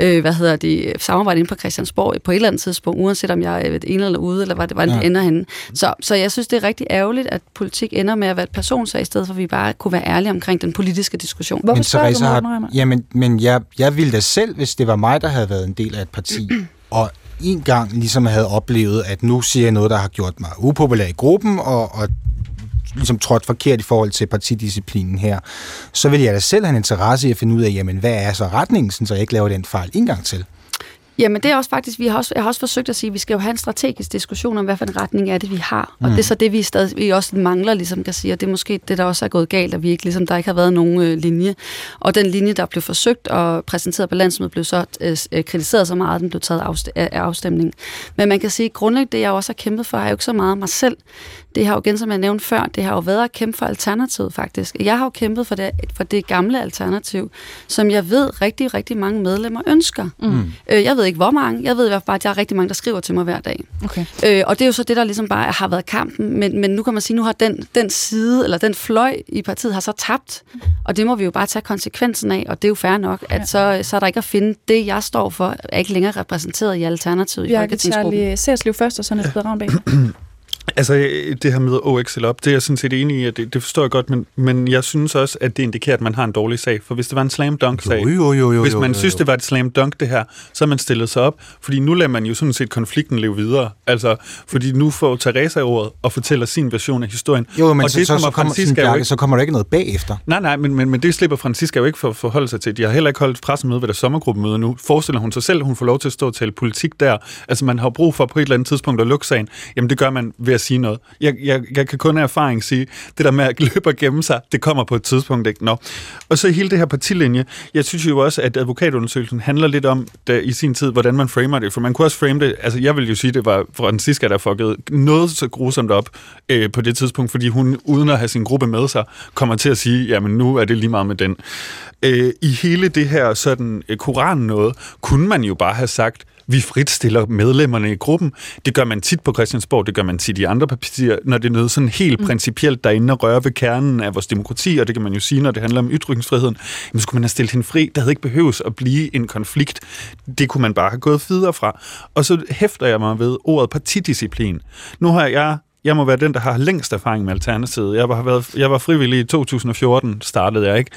øh, hvad hedder det, samarbejde ind på Christiansborg på et eller andet tidspunkt, uanset om jeg er et ene eller ude, eller hvad det, det ja. ender henne. Så, så jeg synes, det er rigtig ærgerligt, at politik ender med at være et personsag, i stedet for at vi bare kunne være ærlige omkring den politiske diskussion. Hvorfor men Therese har, jamen, men jeg, jeg ville da selv, hvis det var mig, der havde været en del af et parti, og en gang ligesom havde oplevet, at nu siger jeg noget, der har gjort mig upopulær i gruppen, og, og ligesom trådt forkert i forhold til partidisciplinen her, så vil jeg da selv have en interesse i at finde ud af, jamen, hvad er så retningen, så jeg ikke laver den fejl en gang til. Jamen det er også faktisk, vi har også, jeg har også forsøgt at sige, at vi skal jo have en strategisk diskussion om, hvad for en retning er det, vi har. Og mm. det er så det, vi stadig vi også mangler, ligesom kan sige, og det er måske det, der også er gået galt, at vi ikke, ligesom, der ikke har været nogen øh, linje. Og den linje, der blev forsøgt og præsenteret på landsmødet, blev så øh, øh kritiseret så meget, at den blev taget af afstemningen. Men man kan sige, at grundlæggende det, jeg også har kæmpet for, er jo ikke så meget mig selv det har jo igen, som jeg nævnte før, det har jo været at kæmpe for alternativet faktisk. Jeg har jo kæmpet for det, for det gamle alternativ, som jeg ved rigtig, rigtig mange medlemmer ønsker. Mm. Øh, jeg ved ikke, hvor mange. Jeg ved i hvert fald bare, at der er rigtig mange, der skriver til mig hver dag. Okay. Øh, og det er jo så det, der ligesom bare har været kampen. Men, men nu kan man sige, nu har den, den side, eller den fløj i partiet, har så tabt. Og det må vi jo bare tage konsekvensen af, og det er jo fair nok, at ja. så, så er der ikke at finde det, jeg står for, er ikke længere repræsenteret i alternativet i Folketingsgruppen. Bjarke Charlie først, og så Niels Ravnbæk. Altså, det her med OX eller op, det er jeg sådan set enig i, at det, det forstår jeg godt, men, men jeg synes også, at det indikerer, at man har en dårlig sag. For hvis det var en slam dunk sag, jo, jo, jo, jo, hvis man jo, jo, synes, det var et slam dunk det her, så har man stillet sig op. Fordi nu lader man jo sådan set konflikten leve videre. Altså, fordi nu får Teresa ordet og fortæller sin version af historien. Jo, men og så, det så, kommer så, kommer, Francisca ikke, så kommer der ikke noget bagefter. Nej, nej, men, men, men det slipper Francisca jo ikke for at forholde sig til. De har heller ikke holdt pressemøde ved deres sommergruppemøde nu. Forestiller hun sig selv, hun får lov til at stå og tale politik der. Altså, man har brug for på et eller andet tidspunkt at lukke sagen. Jamen, det gør man ved at sige noget. Jeg, jeg, jeg kan kun af erfaring sige, det der med at løbe og gemme sig, det kommer på et tidspunkt ikke. Nå. Og så hele det her partilinje, jeg synes jo også, at advokatundersøgelsen handler lidt om da, i sin tid, hvordan man framer det, for man kunne også frame det, altså jeg vil jo sige, det var Francisca, der fuckede noget så grusomt op øh, på det tidspunkt, fordi hun, uden at have sin gruppe med sig, kommer til at sige, jamen nu er det lige meget med den. Øh, I hele det her sådan øh, koran noget, kunne man jo bare have sagt, vi fritstiller medlemmerne i gruppen. Det gør man tit på Christiansborg, det gør man tit i andre partier, når det er noget sådan helt mm. principielt, der er inde og rører ved kernen af vores demokrati, og det kan man jo sige, når det handler om ytringsfriheden. Men skulle man have stillet hende fri, der havde ikke behøves at blive en konflikt. Det kunne man bare have gået videre fra. Og så hæfter jeg mig ved ordet partidisciplin. Nu har jeg jeg må være den, der har længst erfaring med Alternativet. Jeg var, været, jeg var frivillig i 2014, startede jeg, ikke?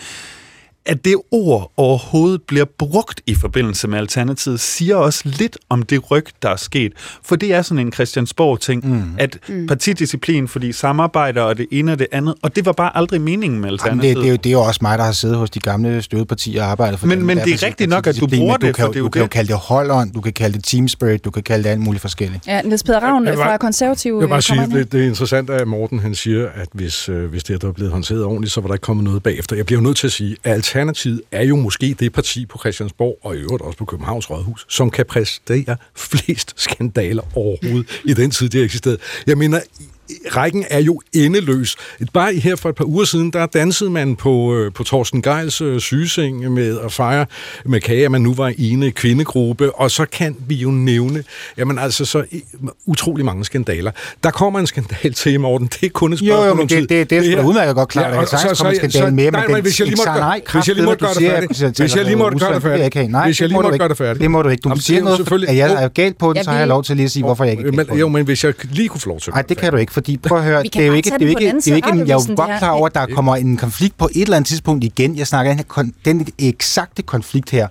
At det ord overhovedet bliver brugt i forbindelse med Alternativet, siger også lidt om det ryg, der er sket. For det er sådan en Christiansborg-ting, mm. at mm. partidisciplin, fordi samarbejder og det ene og det andet, og det var bare aldrig meningen med Alternativet. Jamen det, det, er jo, det er jo også mig, der har siddet hos de gamle stødepartier og arbejdet for Men, dem, men det er rigtigt nok, at du bruger det, du kan, for det Du kan jo kalde det holdånd, du kan kalde det team spirit, du kan kalde det alt muligt forskelligt. Ja, Niels Peder Ravn fra Konservativ. Jeg vil bare sige, det, det er interessant, at Morten han siger, at hvis, øh, hvis det er blevet håndteret ordentligt, så var der ikke kommet noget bagefter. Jeg bliver jo nødt til at sige, at Alternativet er jo måske det parti på Christiansborg, og i øvrigt også på Københavns Rådhus, som kan præstere flest skandaler overhovedet i den tid, det har eksisteret. Jeg mener, rækken er jo endeløs. Bare her for et par uger siden, der dansede man på, øh, på Torsten Geils øh, sygeseng med at fejre med kage, at man nu var ene kvindegruppe, og så kan vi jo nævne, jamen altså så utrolig mange skandaler. Der kommer en skandal til, Morten. Det er kun et spørgsmål jo, jo, men det, det, det, det er sgu udmærket godt klart, at der sagtens kommer en skandal mere, men nej, hvis jeg lige måtte gøre, hvis jeg lige måtte gøre det færdigt, hvis jeg lige måtte gøre det færdigt, nej, hvis jeg lige måtte gøre det færdigt. Det må du ikke. Du siger noget, at jeg er galt på den, så har jeg lov til lige at sige, hvorfor jeg ikke er Jo, men hvis jeg lige kunne få lov til Nej, det kan du ikke, fordi prøv at høre, det er jo ikke, det er ikke, det er ikke, jeg er jo godt klar over, at der kommer en konflikt på et eller andet tidspunkt igen. Jeg snakker den eksakte konflikt her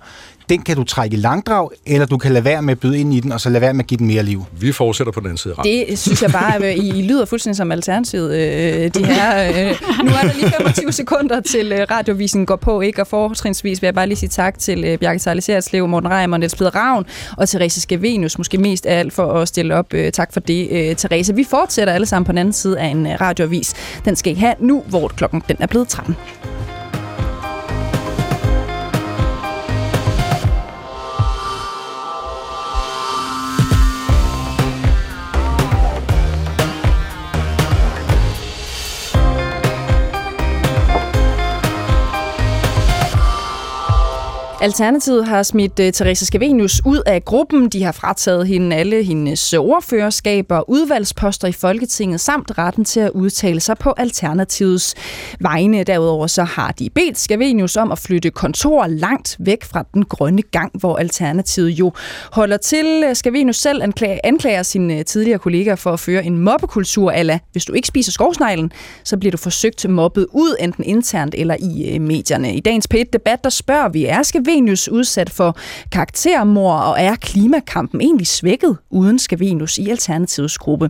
den kan du trække i langdrag, eller du kan lade være med at byde ind i den, og så lade være med at give den mere liv. Vi fortsætter på den side. Det synes jeg bare, at I, I lyder fuldstændig som alternativet. Øh, de her, øh, nu er der lige 25 sekunder til øh, radiovisen går på, ikke? og fortrinsvis vil jeg bare lige sige tak til øh, Bjarke Sejlesertslev, Morten Reimer, Niels Peder Ravn og Therese Skavenius, måske mest af alt for at stille op. Øh, tak for det, øh, Therese. Vi fortsætter alle sammen på den anden side af en øh, radioavis. Den skal I have nu, hvor klokken den er blevet 13. Alternativet har smidt øh, uh, Therese Scavenius ud af gruppen. De har frataget hende alle hendes øh, ordførerskaber, udvalgsposter i Folketinget samt retten til at udtale sig på Alternativets vegne. Derudover så har de bedt Scavenius om at flytte kontor langt væk fra den grønne gang, hvor Alternativet jo holder til. Øh, Scavenius selv anklager, anklager sine tidligere kollegaer for at føre en mobbekultur, ala hvis du ikke spiser skovsneglen, så bliver du forsøgt mobbet ud, enten internt eller i uh, medierne. I dagens P1-debat, der spørger vi, er Scavenius Scavenius udsat for karaktermor, og er klimakampen egentlig svækket uden Scavenius i Alternativets gruppe?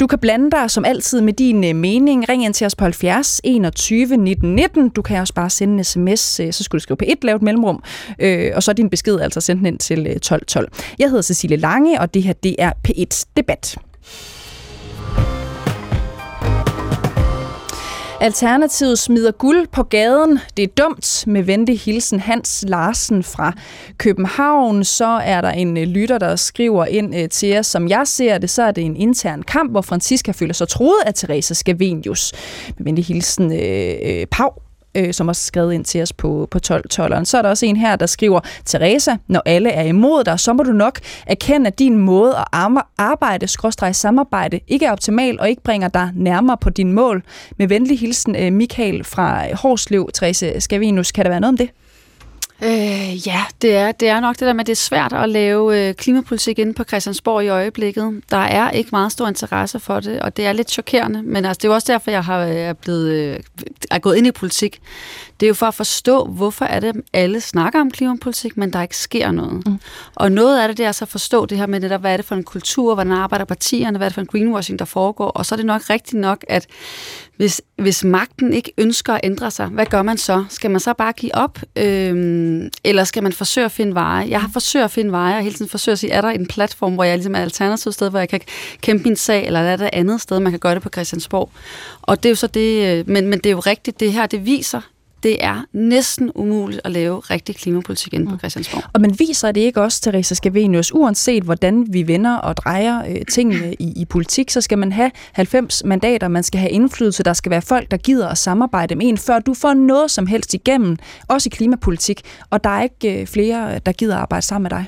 Du kan blande dig som altid med din øh, mening. Ring ind til os på 70 21 19 19. Du kan også bare sende en sms, øh, så skulle du skrive på et lavt mellemrum, øh, og så din besked altså sendt den ind til øh, 1212. Jeg hedder Cecilie Lange, og det her det er P1 Debat. Alternativet smider guld på gaden. Det er dumt med venlig hilsen Hans Larsen fra København. Så er der en øh, lytter, der skriver ind øh, til os. Som jeg ser det, så er det en intern kamp, hvor Francisca føler sig troet af Teresa Scavenius. Med venlig hilsen øh, øh, Pau øh, som har skrevet ind til os på, på 12-12'eren. Så er der også en her, der skriver, Teresa, når alle er imod dig, så må du nok erkende, at din måde at arbejde, skråstrej samarbejde, ikke er optimal og ikke bringer dig nærmere på din mål. Med venlig hilsen, øh, Michael fra Horslev, Teresa Skavinus. Kan der være noget om det? Øh, ja, det er, det er nok det der med, at det er svært at lave øh, klimapolitik inde på Christiansborg i øjeblikket. Der er ikke meget stor interesse for det, og det er lidt chokerende. Men altså, det er jo også derfor, jeg har er blevet, øh, er gået ind i politik. Det er jo for at forstå, hvorfor er det, alle snakker om klimapolitik, men der ikke sker noget. Mm. Og noget af det, det er så at forstå det her med, der, hvad er det for en kultur, hvordan arbejder partierne, hvad er det for en greenwashing, der foregår. Og så er det nok rigtigt nok, at hvis, hvis magten ikke ønsker at ændre sig, hvad gør man så? Skal man så bare give op? Øhm, eller skal man forsøge at finde veje? Jeg har forsøgt at finde veje, og hele tiden forsøgt at sige, er der en platform, hvor jeg ligesom er et alternativt sted, hvor jeg kan kæmpe min sag, eller er der et andet sted, man kan gøre det på Christiansborg? Og det er jo så det, øh, men, men det er jo rigtigt, det her, det viser, det er næsten umuligt at lave rigtig klimapolitik inde på mm. Christiansborg. Og man viser det ikke også, Teresa Scavenius, uanset hvordan vi vender og drejer øh, tingene i, i politik, så skal man have 90 mandater, man skal have indflydelse, der skal være folk, der gider at samarbejde med en, før du får noget som helst igennem, også i klimapolitik, og der er ikke øh, flere, der gider at arbejde sammen med dig.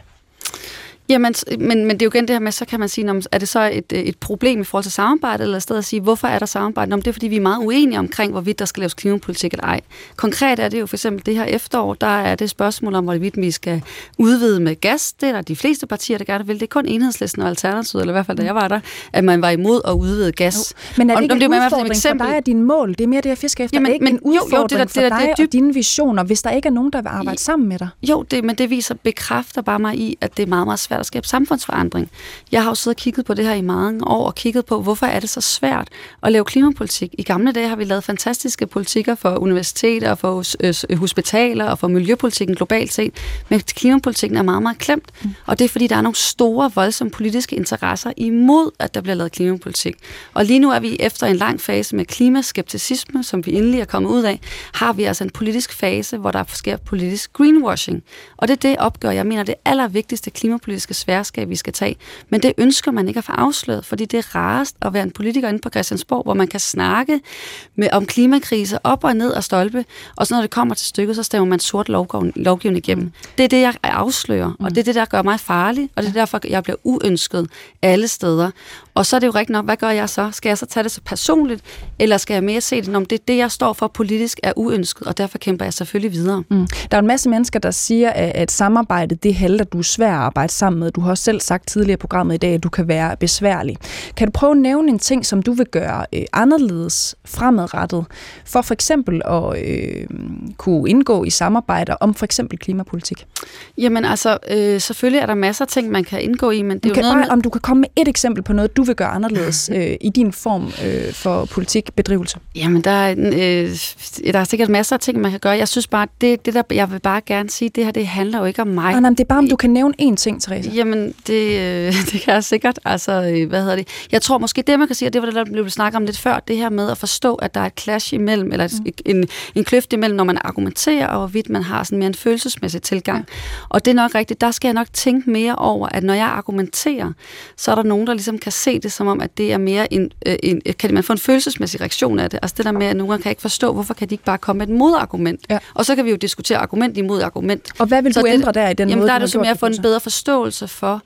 Jamen, men, men det er jo igen det her med, så kan man sige, er det så et, et problem i forhold til samarbejde, eller i stedet at sige, hvorfor er der samarbejde? Nå, det er, fordi vi er meget uenige omkring, hvorvidt der skal laves klimapolitik eller ej. Konkret er det jo for eksempel det her efterår, der er det spørgsmål om, hvorvidt vi skal udvide med gas. Det er der de fleste partier, der gerne vil. Det er kun enhedslisten og Alternativet, eller i hvert fald da jeg var der, at man var imod at udvide gas. Jo. Men er det ikke og, en det udfordring eksempel... for dig og din mål? Det er mere det, jeg fisker efter. Jamen, ikke men, en udfordring jo, jo, det der, for det der, dig det er dybt... og dine visioner, hvis der ikke er nogen, der vil arbejde sammen med dig? Jo, det, men det viser, bekræfter bare mig i, at det er meget, meget svært at skabe samfundsforandring. Jeg har jo siddet og kigget på det her i mange år, og kigget på, hvorfor er det så svært at lave klimapolitik. I gamle dage har vi lavet fantastiske politikker for universiteter, for øh, hospitaler og for miljøpolitikken globalt set, men klimapolitikken er meget, meget klemt. Mm. Og det er, fordi der er nogle store, voldsomme politiske interesser imod, at der bliver lavet klimapolitik. Og lige nu er vi efter en lang fase med klimaskepticisme, som vi endelig er kommet ud af, har vi altså en politisk fase, hvor der sker politisk greenwashing. Og det er det opgør, jeg mener, det allervigtigste klimapolitiske politiske sværskab, vi skal tage. Men det ønsker man ikke at få afsløret, fordi det er rarest at være en politiker inde på Christiansborg, hvor man kan snakke med, om klimakrise op og ned og stolpe, og så når det kommer til stykket, så stemmer man sort lovgivning igennem. Det er det, jeg afslører, og det er det, der gør mig farlig, og det er derfor, jeg bliver uønsket alle steder. Og så er det jo rigtigt nok, hvad gør jeg så? Skal jeg så tage det så personligt, eller skal jeg mere se det, om det, det, jeg står for politisk, er uønsket, og derfor kæmper jeg selvfølgelig videre. Mm. Der er en masse mennesker, der siger, at, at samarbejde, det halter, du er svær at arbejde sammen med. Du har også selv sagt tidligere i programmet i dag, at du kan være besværlig. Kan du prøve at nævne en ting, som du vil gøre øh, anderledes fremadrettet, for for eksempel at øh, kunne indgå i samarbejder om for eksempel klimapolitik? Jamen altså, øh, selvfølgelig er der masser af ting, man kan indgå i, men det er kan jo noget bare, med... Om du kan komme med et eksempel på noget, du vil gøre anderledes øh, i din form øh, for politikbedrivelse? Jamen, der er, øh, der er sikkert masser af ting, man kan gøre. Jeg synes bare, det, det der, jeg vil bare gerne sige, det her, det handler jo ikke om mig. Ah, nej, det er bare, om du kan nævne én ting, Therese. Jamen, det, øh, det kan jeg sikkert. Altså, øh, hvad hedder det? Jeg tror måske, det man kan sige, og det var det, der blev snakket om lidt før, det her med at forstå, at der er et clash imellem, eller mm. en, en kløft imellem, når man argumenterer, og hvorvidt man har sådan mere en følelsesmæssig tilgang. Og det er nok rigtigt, der skal jeg nok tænke mere over, at når jeg argumenterer, så er der nogen, der ligesom kan se det som om, at det er mere en, øh, en kan man få en følelsesmæssig reaktion af det. Altså det der med, at nogen kan ikke forstå, hvorfor kan de ikke bare komme med et modargument. Ja. Og så kan vi jo diskutere argument imod argument. Og hvad vil så du det, ændre der i den jamen, måde, der er det som, jeg få en bedre forståelse for,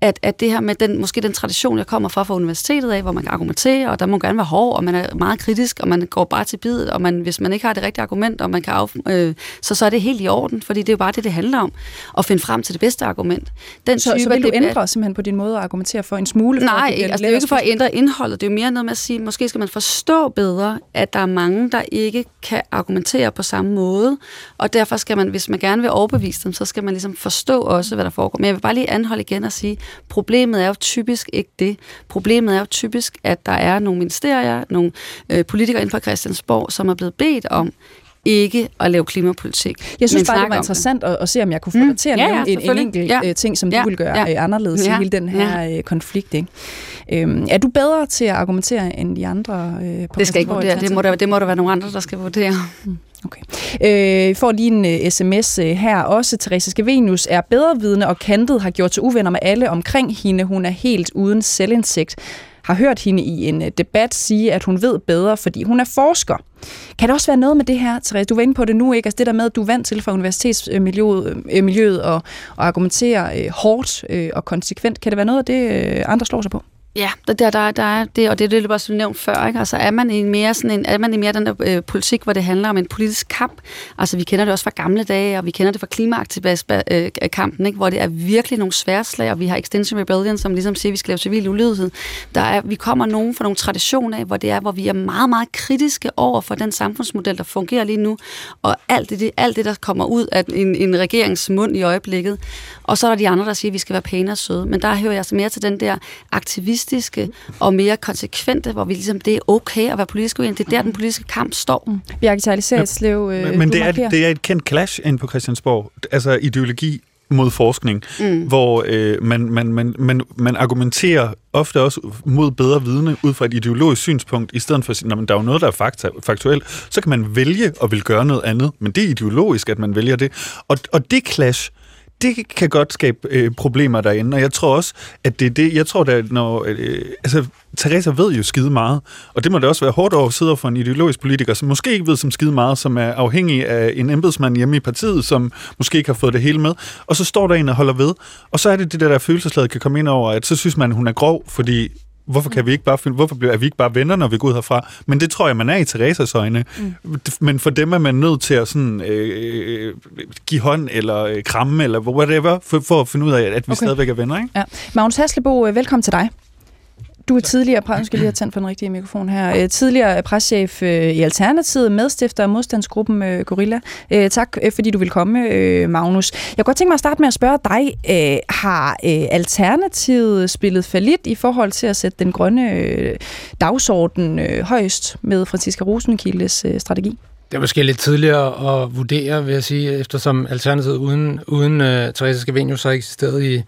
at, at det her med den, måske den tradition, jeg kommer fra fra universitetet af, hvor man kan argumentere, og der må gerne være hård, og man er meget kritisk, og man går bare til bid, og man, hvis man ikke har det rigtige argument, og man kan af, øh, så, så er det helt i orden, fordi det er jo bare det, det handler om, at finde frem til det bedste argument. Den så, type, så vil du ændre er, simpelthen på din måde at argumentere for en smule? Nej, for, det, altså, det er jo ikke for at ændre indholdet, det er jo mere noget med at sige, måske skal man forstå bedre, at der er mange, der ikke kan argumentere på samme måde, og derfor skal man, hvis man gerne vil overbevise dem, så skal man ligesom forstå også, hvad der foregår. Men jeg vil bare lige anholde igen og sige, Problemet er jo typisk ikke det. Problemet er jo typisk, at der er nogle ministerier, nogle øh, politikere inden for Christiansborg, som er blevet bedt om ikke at lave klimapolitik. Jeg synes bare, det var interessant det. at, se, om jeg kunne få mm. dig til at ja, en, en enkelt ja. Øh, ting, som ja. du vil gøre ja. Øh, anderledes ja. i hele den her ja. Øh, konflikt. Ikke? Øhm, er du bedre til at argumentere end de andre? Øh, på det skal ikke vurdere. Det må, der, det må der være nogle andre, der skal vurdere. Mm. Okay. Øh, får lige en øh, uh, sms uh, øh, her også. Therese Skavenius er bedrevidende og kantet, har gjort til uvenner med alle omkring hende. Hun er helt uden selvindsigt. Har hørt hende i en uh, debat sige, at hun ved bedre, fordi hun er forsker. Kan det også være noget med det her, Therese? Du var inde på det nu, ikke? Altså det der med, at du er vant til fra universitetsmiljøet øh, miljøet og, og argumentere øh, hårdt øh, og konsekvent. Kan det være noget af det, øh, andre slår sig på? Ja, der, der, der, der er det, og det er det, bare også nævnt før. Ikke? Altså, er man i mere, sådan en, er man i mere den der øh, politik, hvor det handler om en politisk kamp? Altså, vi kender det også fra gamle dage, og vi kender det fra klimaaktivistkampen, øh, ikke? hvor det er virkelig nogle sværslag, og vi har Extinction Rebellion, som ligesom siger, at vi skal lave civil ulydighed. Der er, vi kommer nogen fra nogle traditioner af, hvor det er, hvor vi er meget, meget kritiske over for den samfundsmodel, der fungerer lige nu, og alt det, alt det der kommer ud af en, en regerings mund i øjeblikket. Og så er der de andre, der siger, at vi skal være pæne og søde. Men der hører jeg altså mere til den der aktivist aktivistiske og mere konsekvente, hvor vi ligesom, det er okay at være politisk uenig. Det er der, den politiske kamp står. Bjarke Tejlisærslev, øh, Men, men det, er, det er et kendt clash ind på Christiansborg. Altså ideologi mod forskning, mm. hvor øh, man, man, man, man, man argumenterer ofte også mod bedre vidne ud fra et ideologisk synspunkt, i stedet for at sige, at der er jo noget, der er fakta, faktuelt, så kan man vælge at vil gøre noget andet, men det er ideologisk, at man vælger det. Og, og det clash, det kan godt skabe øh, problemer derinde, og jeg tror også, at det er det, jeg tror, da, når, øh, altså, Teresa ved jo skide meget, og det må da også være hårdt over at sidde for en ideologisk politiker, som måske ikke ved som skide meget, som er afhængig af en embedsmand hjemme i partiet, som måske ikke har fået det hele med, og så står der en og holder ved, og så er det det der, der følelsesladet kan komme ind over, at så synes man, hun er grov, fordi Hvorfor kan vi ikke bare finde, hvorfor er vi ikke bare venner, når vi går ud herfra? Men det tror jeg, man er i Teresas øjne. Mm. Men for dem er man nødt til at sådan, øh, give hånd eller øh, kramme eller whatever, for, for at finde ud af, at vi okay. stadigvæk er venner. Ikke? Ja. Magnus Haslebo, øh, velkommen til dig. Du er tidligere, præ- skal lige have tændt for den rigtige mikrofon her, øh, tidligere preschef øh, i Alternativet, medstifter af modstandsgruppen øh, Gorilla. Tak, fordi du vil komme, Magnus. Jeg kunne godt tænke mig at starte med at spørge dig, har Alternativet spillet for lidt i forhold til at sætte den grønne dagsorden højst med Franziska Rosenkildes strategi? Det er måske lidt tidligere at vurdere, vil jeg sige, eftersom Alternativet uden, uden uh, Therese Scavenius har eksisteret i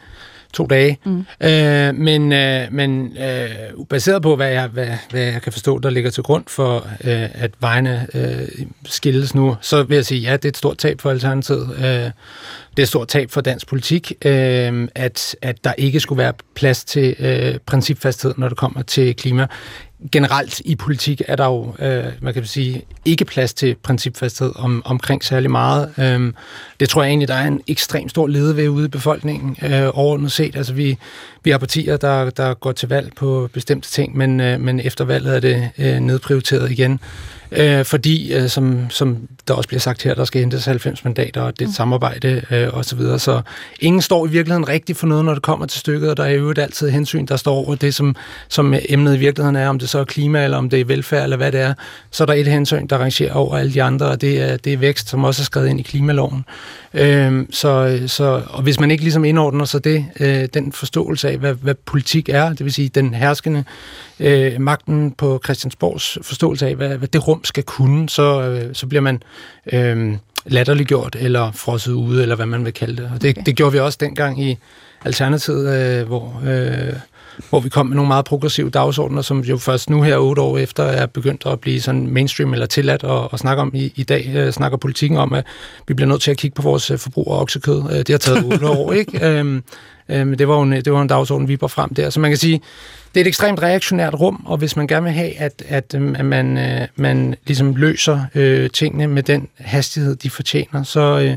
to dage. Mm. Øh, men øh, men øh, baseret på, hvad jeg, hvad, hvad jeg kan forstå, der ligger til grund for, øh, at vejene øh, skilles nu, så vil jeg sige, ja, det er et stort tab for Alternativet. Øh, det er et stort tab for dansk politik, øh, at, at der ikke skulle være plads til øh, principfasthed, når det kommer til klima generelt i politik er der jo, øh, man kan sige, ikke plads til principfasthed om, omkring særlig meget. Øhm, det tror jeg egentlig, der er en ekstrem stor lede ved ude i befolkningen øh, overordnet set. Altså vi, vi har partier, der, der går til valg på bestemte ting, men, øh, men efter valget er det øh, nedprioriteret igen. Øh, fordi, øh, som, som der også bliver sagt her, der skal hentes 90 mandater, og det er et mm. samarbejde øh, osv. Så, videre. så ingen står i virkeligheden rigtigt for noget, når det kommer til stykket, og der er jo altid hensyn, der står over det, som, som emnet i virkeligheden er, om det så er klima, eller om det er velfærd, eller hvad det er. Så er der et hensyn, der rangerer over alle de andre, og det er, det er vækst, som også er skrevet ind i klimaloven. Øh, så, så, og hvis man ikke ligesom indordner sig det, øh, den forståelse af, hvad, hvad politik er, det vil sige den herskende øh, magten på Christiansborgs forståelse af, hvad, hvad det rum skal kunne, så, øh, så bliver man øh, latterliggjort eller frosset ude, eller hvad man vil kalde det. Og det, okay. det gjorde vi også dengang i Alternativet, øh, hvor... Øh, hvor vi kom med nogle meget progressive dagsordner, som jo først nu her otte år efter er begyndt at blive sådan mainstream eller tilladt at, at snakke om i, i dag. Øh, snakker politikken om, at vi bliver nødt til at kigge på vores øh, forbrug af oksekød. Øh, det har taget otte år, ikke? Øhm, øhm, det, var jo en, det var en dagsorden, vi var frem der. Så man kan sige, det er et ekstremt reaktionært rum, og hvis man gerne vil have, at, at, øhm, at man, øh, man ligesom løser øh, tingene med den hastighed, de fortjener, så, øh,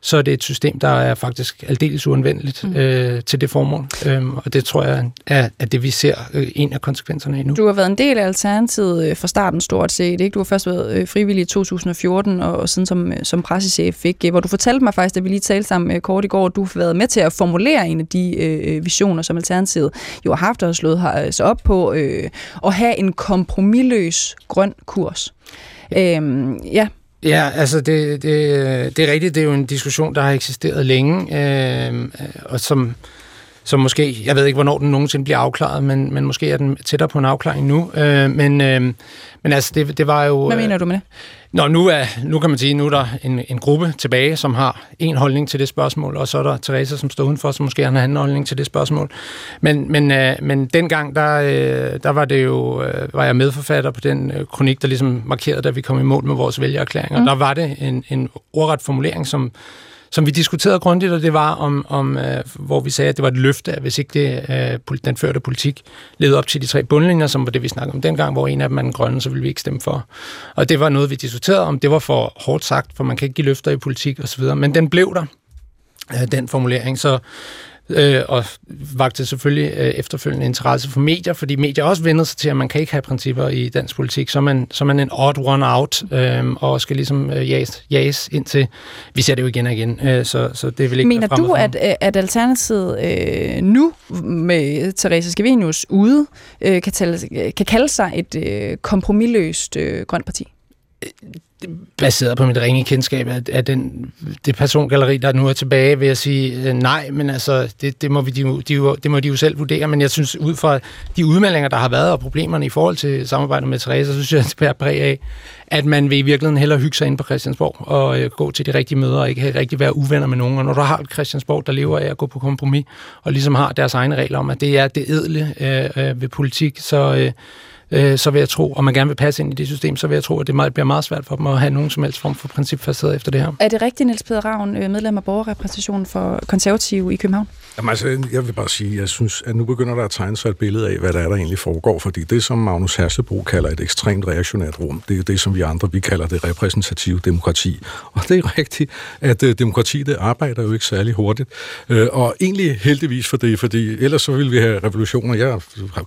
så er det et system, der er faktisk aldeles uanvendeligt mm. øh, til det formål. Øhm, og det tror jeg er, er det, vi ser øh, en af konsekvenserne endnu. Du har været en del af Alternativet øh, fra starten stort set. Ikke? Du har først været øh, frivillig i 2014, og, og siden som, øh, som pressechef, ikke? hvor du fortalte mig faktisk, da vi lige talte sammen øh, kort i går, at du har været med til at formulere en af de øh, visioner, som Alternativet jo har haft og slået sig op på, øh, at have en kompromilløs grøn kurs. Øhm, ja, Ja, altså det, det, det er rigtigt. Det er jo en diskussion, der har eksisteret længe, øh, og som, som måske, jeg ved ikke, hvornår den nogensinde bliver afklaret, men, men måske er den tættere på en afklaring nu. Øh, men, øh, men altså, det, det var jo... Hvad mener du med det? Nå, nu, er, nu kan man sige, nu er der en, en gruppe tilbage, som har en holdning til det spørgsmål, og så er der Teresa, som står udenfor, som måske har en anden holdning til det spørgsmål. Men, men, øh, men dengang, der, øh, der var det jo, øh, var jeg medforfatter på den øh, kronik, der ligesom markerede, da vi kom i mål med vores vælgererklæring, mm. der var det en, en ordret formulering, som som vi diskuterede grundigt, og det var om, om øh, hvor vi sagde, at det var et løfte, at hvis ikke det, øh, den førte politik levede op til de tre bundlinjer, som var det, vi snakkede om dengang, hvor en af dem er den grønne, så ville vi ikke stemme for. Og det var noget, vi diskuterede om. Det var for hårdt sagt, for man kan ikke give løfter i politik osv., men den blev der, øh, den formulering. Så øh, og vagte selvfølgelig øh, efterfølgende interesse for medier, fordi medier også vender sig til, at man kan ikke have principper i dansk politik, så er man, så er man en odd one out, øh, og skal ligesom øh, jages, jages til, vi ser det jo igen og igen, øh, så, så det vil ikke Mener du, at, øh, at Alternativet øh, nu med Therese Skavenius ude, øh, kan, tale, kan kalde sig et øh, kompromilløst øh, grønt parti? Øh, baseret på mit ringe kendskab af, af den, det persongalleri, der nu er tilbage, vil jeg sige øh, nej, men altså, det, det, må vi, de, de, det må de jo selv vurdere, men jeg synes, ud fra de udmeldinger, der har været, og problemerne i forhold til samarbejdet med Therese, så synes jeg, det bærer præg af, at man vil i virkeligheden hellere hygge sig ind på Christiansborg og øh, gå til de rigtige møder, og ikke rigtig være uvenner med nogen. Og når du har et Christiansborg, der lever af at gå på kompromis, og ligesom har deres egne regler om, at det er det edle øh, øh, ved politik, så... Øh, øh, så vil jeg tro, og man gerne vil passe ind i det system, så vil jeg tro, at det meget, bliver meget svært for dem at have nogen som helst form for principfastet efter det her. Er det rigtigt, Niels Peder Ravn, øh, medlem af borgerrepræsentationen for konservative i København? Jamen, altså, jeg vil bare sige, jeg synes, at nu begynder der at tegne sig et billede af, hvad der er, der egentlig foregår, fordi det, som Magnus Hersebro kalder et ekstremt reaktionært rum, det er det, som vi andre, vi kalder det repræsentative demokrati. Og det er rigtigt, at uh, demokrati, det arbejder jo ikke særlig hurtigt. Uh, og egentlig heldigvis for det, fordi ellers så ville vi have revolutioner. Jeg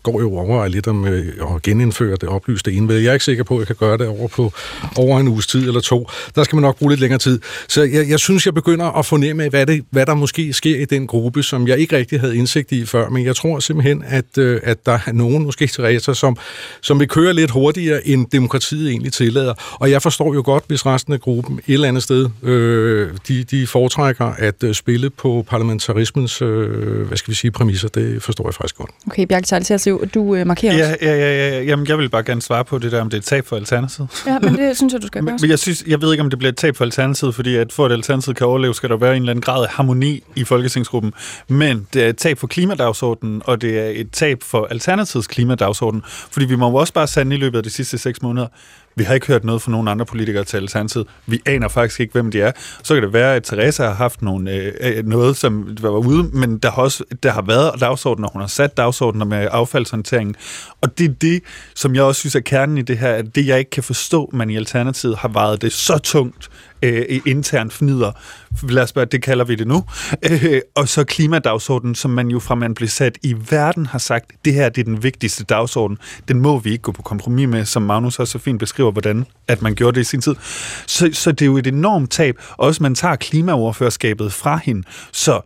går jo over lidt om at genindføre det oplyste envælde. Jeg er ikke sikker på, at jeg kan gøre det over på over en uges tid eller to. Der skal man nok bruge lidt længere tid. Så jeg, jeg synes, jeg begynder at fornemme, hvad, det, hvad der måske sker i den gruppe, som jeg ikke rigtig havde indsigt i før, men jeg tror simpelthen, at, øh, at der er nogen, måske Teresa, som, som vil køre lidt hurtigere, end demokratiet egentlig tillader. Og jeg forstår jo godt, hvis resten af gruppen et eller andet sted, øh, de, de foretrækker at øh, spille på parlamentarismens, øh, hvad skal vi sige, præmisser. Det forstår jeg faktisk godt. Okay, Bjarke Tejlsel, du øh, markerer ja, ja, ja, ja. Jamen, jeg vil bare gerne svare på det der, om det er et tab for Alternativet. Ja, men det synes jeg, du skal gøre. Men jeg, synes, jeg ved ikke, om det bliver et tab for Alternativet, fordi at for at Alternativet kan overleve, skal der være en eller anden grad af harmoni i Folketingsgruppen. Men det er et tab for klimadagsordenen, og det er et tab for Alternativets klimadagsorden, fordi vi må jo også bare sande i løbet af de sidste seks måneder, vi har ikke hørt noget fra nogen andre politikere til Alternativet. Vi aner faktisk ikke, hvem de er. Så kan det være, at Teresa har haft nogle, øh, øh noget, som var ude, men der har også der har været dagsordner, hun har sat dagsordner med affaldshåndteringen. Og det er det, som jeg også synes er kernen i det her, at det, jeg ikke kan forstå, man i Alternativet har vejet det så tungt, øh, intern fnider. Lad os spørge, det kalder vi det nu. Øh, og så klimadagsordenen, som man jo fra man blev sat i verden har sagt, det her det er den vigtigste dagsorden. Den må vi ikke gå på kompromis med, som Magnus også så fint beskriver, hvordan at man gjorde det i sin tid. Så, så det er jo et enormt tab. Også man tager klimaoverførskabet fra hende. Så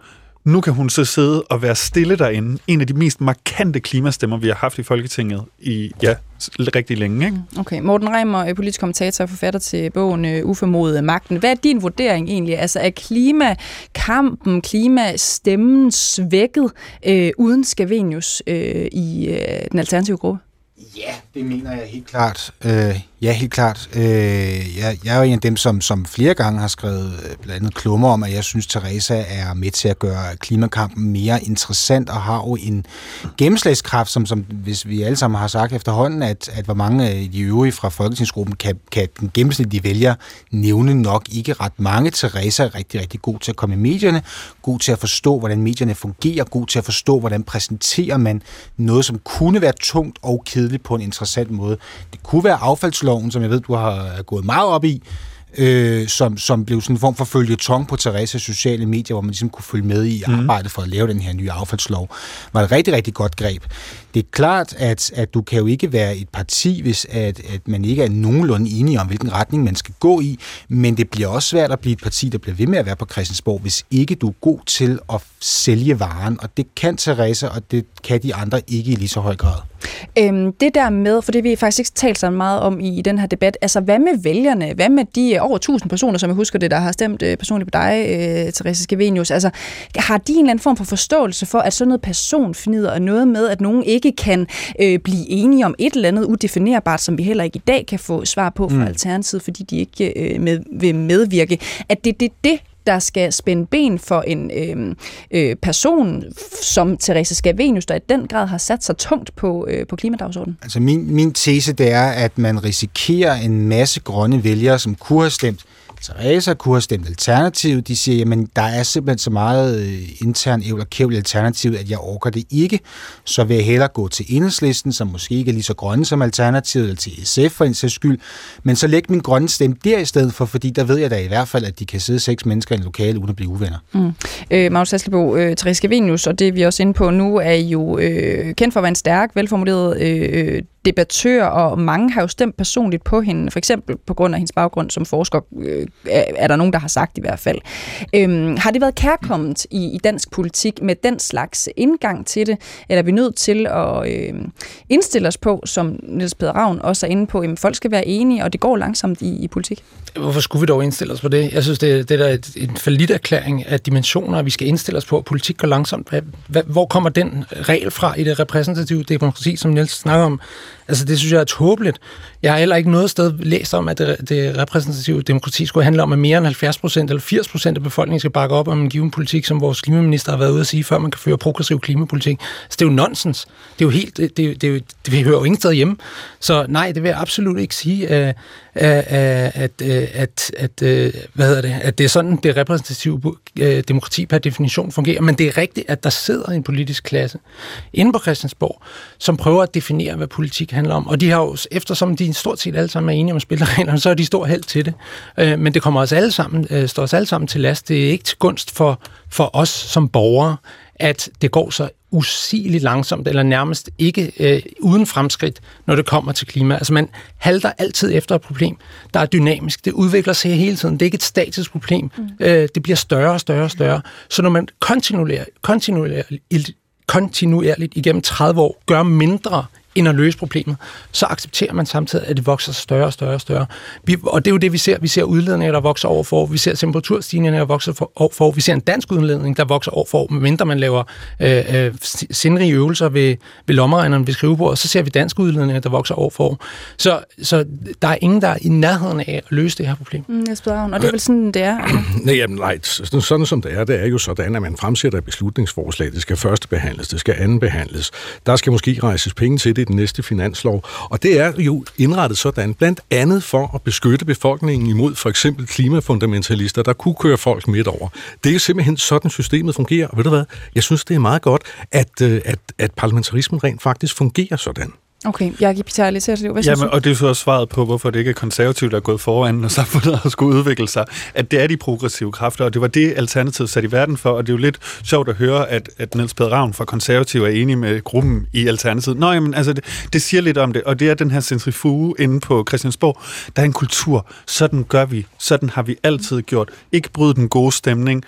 nu kan hun så sidde og være stille derinde. En af de mest markante klimastemmer, vi har haft i Folketinget i, ja, rigtig længe. Ikke? Okay. Morten Reimer, politisk kommentator og forfatter til bogen øh, Uformodet Magten. Hvad er din vurdering egentlig? Altså er klimakampen, klimastemmen svækket øh, uden Scavenius øh, i øh, den alternative gruppe? Ja, det mener jeg helt klart. Øh, ja, helt klart. Øh, jeg, jeg er jo en af dem, som, som flere gange har skrevet øh, blandt andet klummer om, at jeg synes, Teresa er med til at gøre klimakampen mere interessant og har jo en gennemslagskraft, som, som hvis vi alle sammen har sagt efterhånden, at, at hvor mange af de øvrige fra Folketingsgruppen kan, kan den gennemsnitlige vælger nævne nok ikke ret mange. Teresa er rigtig, rigtig god til at komme i medierne, god til at forstå, hvordan medierne fungerer, god til at forstå, hvordan præsenterer man noget, som kunne være tungt og kedeligt på en interessant måde. Det kunne være affaldsloven, som jeg ved, du har gået meget op i, øh, som, som blev sådan en form for følge tong på Theresas sociale medier, hvor man ligesom kunne følge med i mhm. arbejdet for at lave den her nye affaldslov. Var et rigtig, rigtig godt greb. Det er klart, at, at du kan jo ikke være et parti, hvis at, at man ikke er nogenlunde enige om, hvilken retning man skal gå i, men det bliver også svært at blive et parti, der bliver ved med at være på Christiansborg, hvis ikke du er god til at sælge varen, og det kan Teresa, og det kan de andre ikke i lige så høj grad. Øhm, det der med, for det vi faktisk ikke talt så meget om i, i den her debat, altså hvad med vælgerne? Hvad med de øh, over 1000 personer, som jeg husker det, der har stemt øh, personligt på dig, øh, Teresa Skavenius? Altså, har de en eller anden form for forståelse for, at sådan noget personfnider og noget med, at nogen ikke kan øh, blive enige om et eller andet udefinerbart, som vi heller ikke i dag kan få svar på fra mm. Alternativet, fordi de ikke øh, med, vil medvirke, at det er det, det, der skal spænde ben for en øh, øh, person som Therese Scavenius, der i den grad har sat sig tungt på, øh, på klimadagsordenen? Altså min, min tese det er, at man risikerer en masse grønne vælgere, som kunne have stemt Teresa kunne have stemt Alternativet. De siger, jamen der er simpelthen så meget øh, intern ævl og kævl Alternativet, at jeg orker det ikke. Så vil jeg hellere gå til enhedslisten, som måske ikke er lige så grønne som Alternativet, eller til SF for en sags skyld. Men så læg min grønne stemme der i stedet for, fordi der ved jeg da i hvert fald, at de kan sidde seks mennesker i en lokale uden at blive uvenner. Mm. Øh, Magnus Hasselbo, øh, Therese Gavinius, og det vi er også inde på nu, er jo øh, kendt for at være en stærk, velformuleret øh, øh debattør, og mange har jo stemt personligt på hende, for eksempel på grund af hendes baggrund som forsker, øh, er der nogen, der har sagt i hvert fald. Øhm, har det været kærkommet i, i dansk politik med den slags indgang til det, eller er vi nødt til at øh, indstille os på, som Niels Peder Ravn også er inde på, at folk skal være enige, og det går langsomt i, i politik? Hvorfor skulle vi dog indstille os på det? Jeg synes, det, det er en falit erklæring af dimensioner, vi skal indstille os på, at politik går langsomt. Hvor kommer den regel fra i det repræsentative demokrati, som Niels snakker om? Altså, det synes jeg er tåbeligt. Jeg har heller ikke noget sted læst om, at det, det repræsentative demokrati skulle handle om, at mere end 70 procent eller 80 procent af befolkningen skal bakke op om en given politik, som vores klimaminister har været ude at sige, før man kan føre progressiv klimapolitik. Så det er jo nonsens. Det er jo helt, det, det, det, det, det hører jo ingen sted hjemme. Så nej, det vil jeg absolut ikke sige, øh, øh, øh, at, at, at, at, hvad hedder det, at det er sådan, det repræsentative demokrati per definition fungerer. Men det er rigtigt, at der sidder en politisk klasse inde på Christiansborg, som prøver at definere, hvad politik handler om. Og de har jo, eftersom de stort set alle sammen er enige om spillereglerne, så er de stor held til det. Øh, men det kommer os alle sammen, øh, står os alle sammen til last. Det er ikke til gunst for, for os som borgere, at det går så usigeligt langsomt, eller nærmest ikke øh, uden fremskridt, når det kommer til klima. Altså man halter altid efter et problem, der er dynamisk. Det udvikler sig hele tiden. Det er ikke et statisk problem. Mm. Øh, det bliver større og større og større. Så når man kontinuerligt, kontinuerligt, kontinuerligt igennem 30 år gør mindre end at løse problemet, så accepterer man samtidig, at det vokser større og større og større. Vi, og det er jo det, vi ser. Vi ser udledninger, der vokser over for år. Vi ser temperaturstigninger, der vokser for år for år. Vi ser en dansk udledning, der vokser år for år, medmindre man laver øh, øh, sindrige øvelser ved, ved lommeregneren ved skrivebordet, så ser vi danske udledninger, der vokser år for år. Så, så der er ingen, der er i nærheden af at løse det her problem. Mm, og det er vel sådan, det er? Nej, jamen, nej, sådan som det er, det er jo sådan, at man fremsætter et beslutningsforslag. Det skal første behandles, det skal anden behandles. Der skal måske rejses penge til det den næste finanslov. Og det er jo indrettet sådan, blandt andet for at beskytte befolkningen imod for eksempel klimafundamentalister, der kunne køre folk midt over. Det er simpelthen sådan, systemet fungerer. Og ved du hvad? Jeg synes, det er meget godt, at, øh, at, at parlamentarismen rent faktisk fungerer sådan. Okay, jeg lidt til Hvad Jamen, og det er så også svaret på, hvorfor det ikke er konservativt, der er gået foran, når samfundet har skulle udvikle sig. At det er de progressive kræfter, og det var det, Alternativet sat i verden for, og det er jo lidt sjovt at høre, at, at Niels Peder Ravn fra Konservativ er enig med gruppen i Alternativet. Nå, jamen, altså, det, det siger lidt om det, og det er den her centrifuge inde på Christiansborg. Der er en kultur. Sådan gør vi. Sådan har vi altid gjort. Ikke bryde den gode stemning,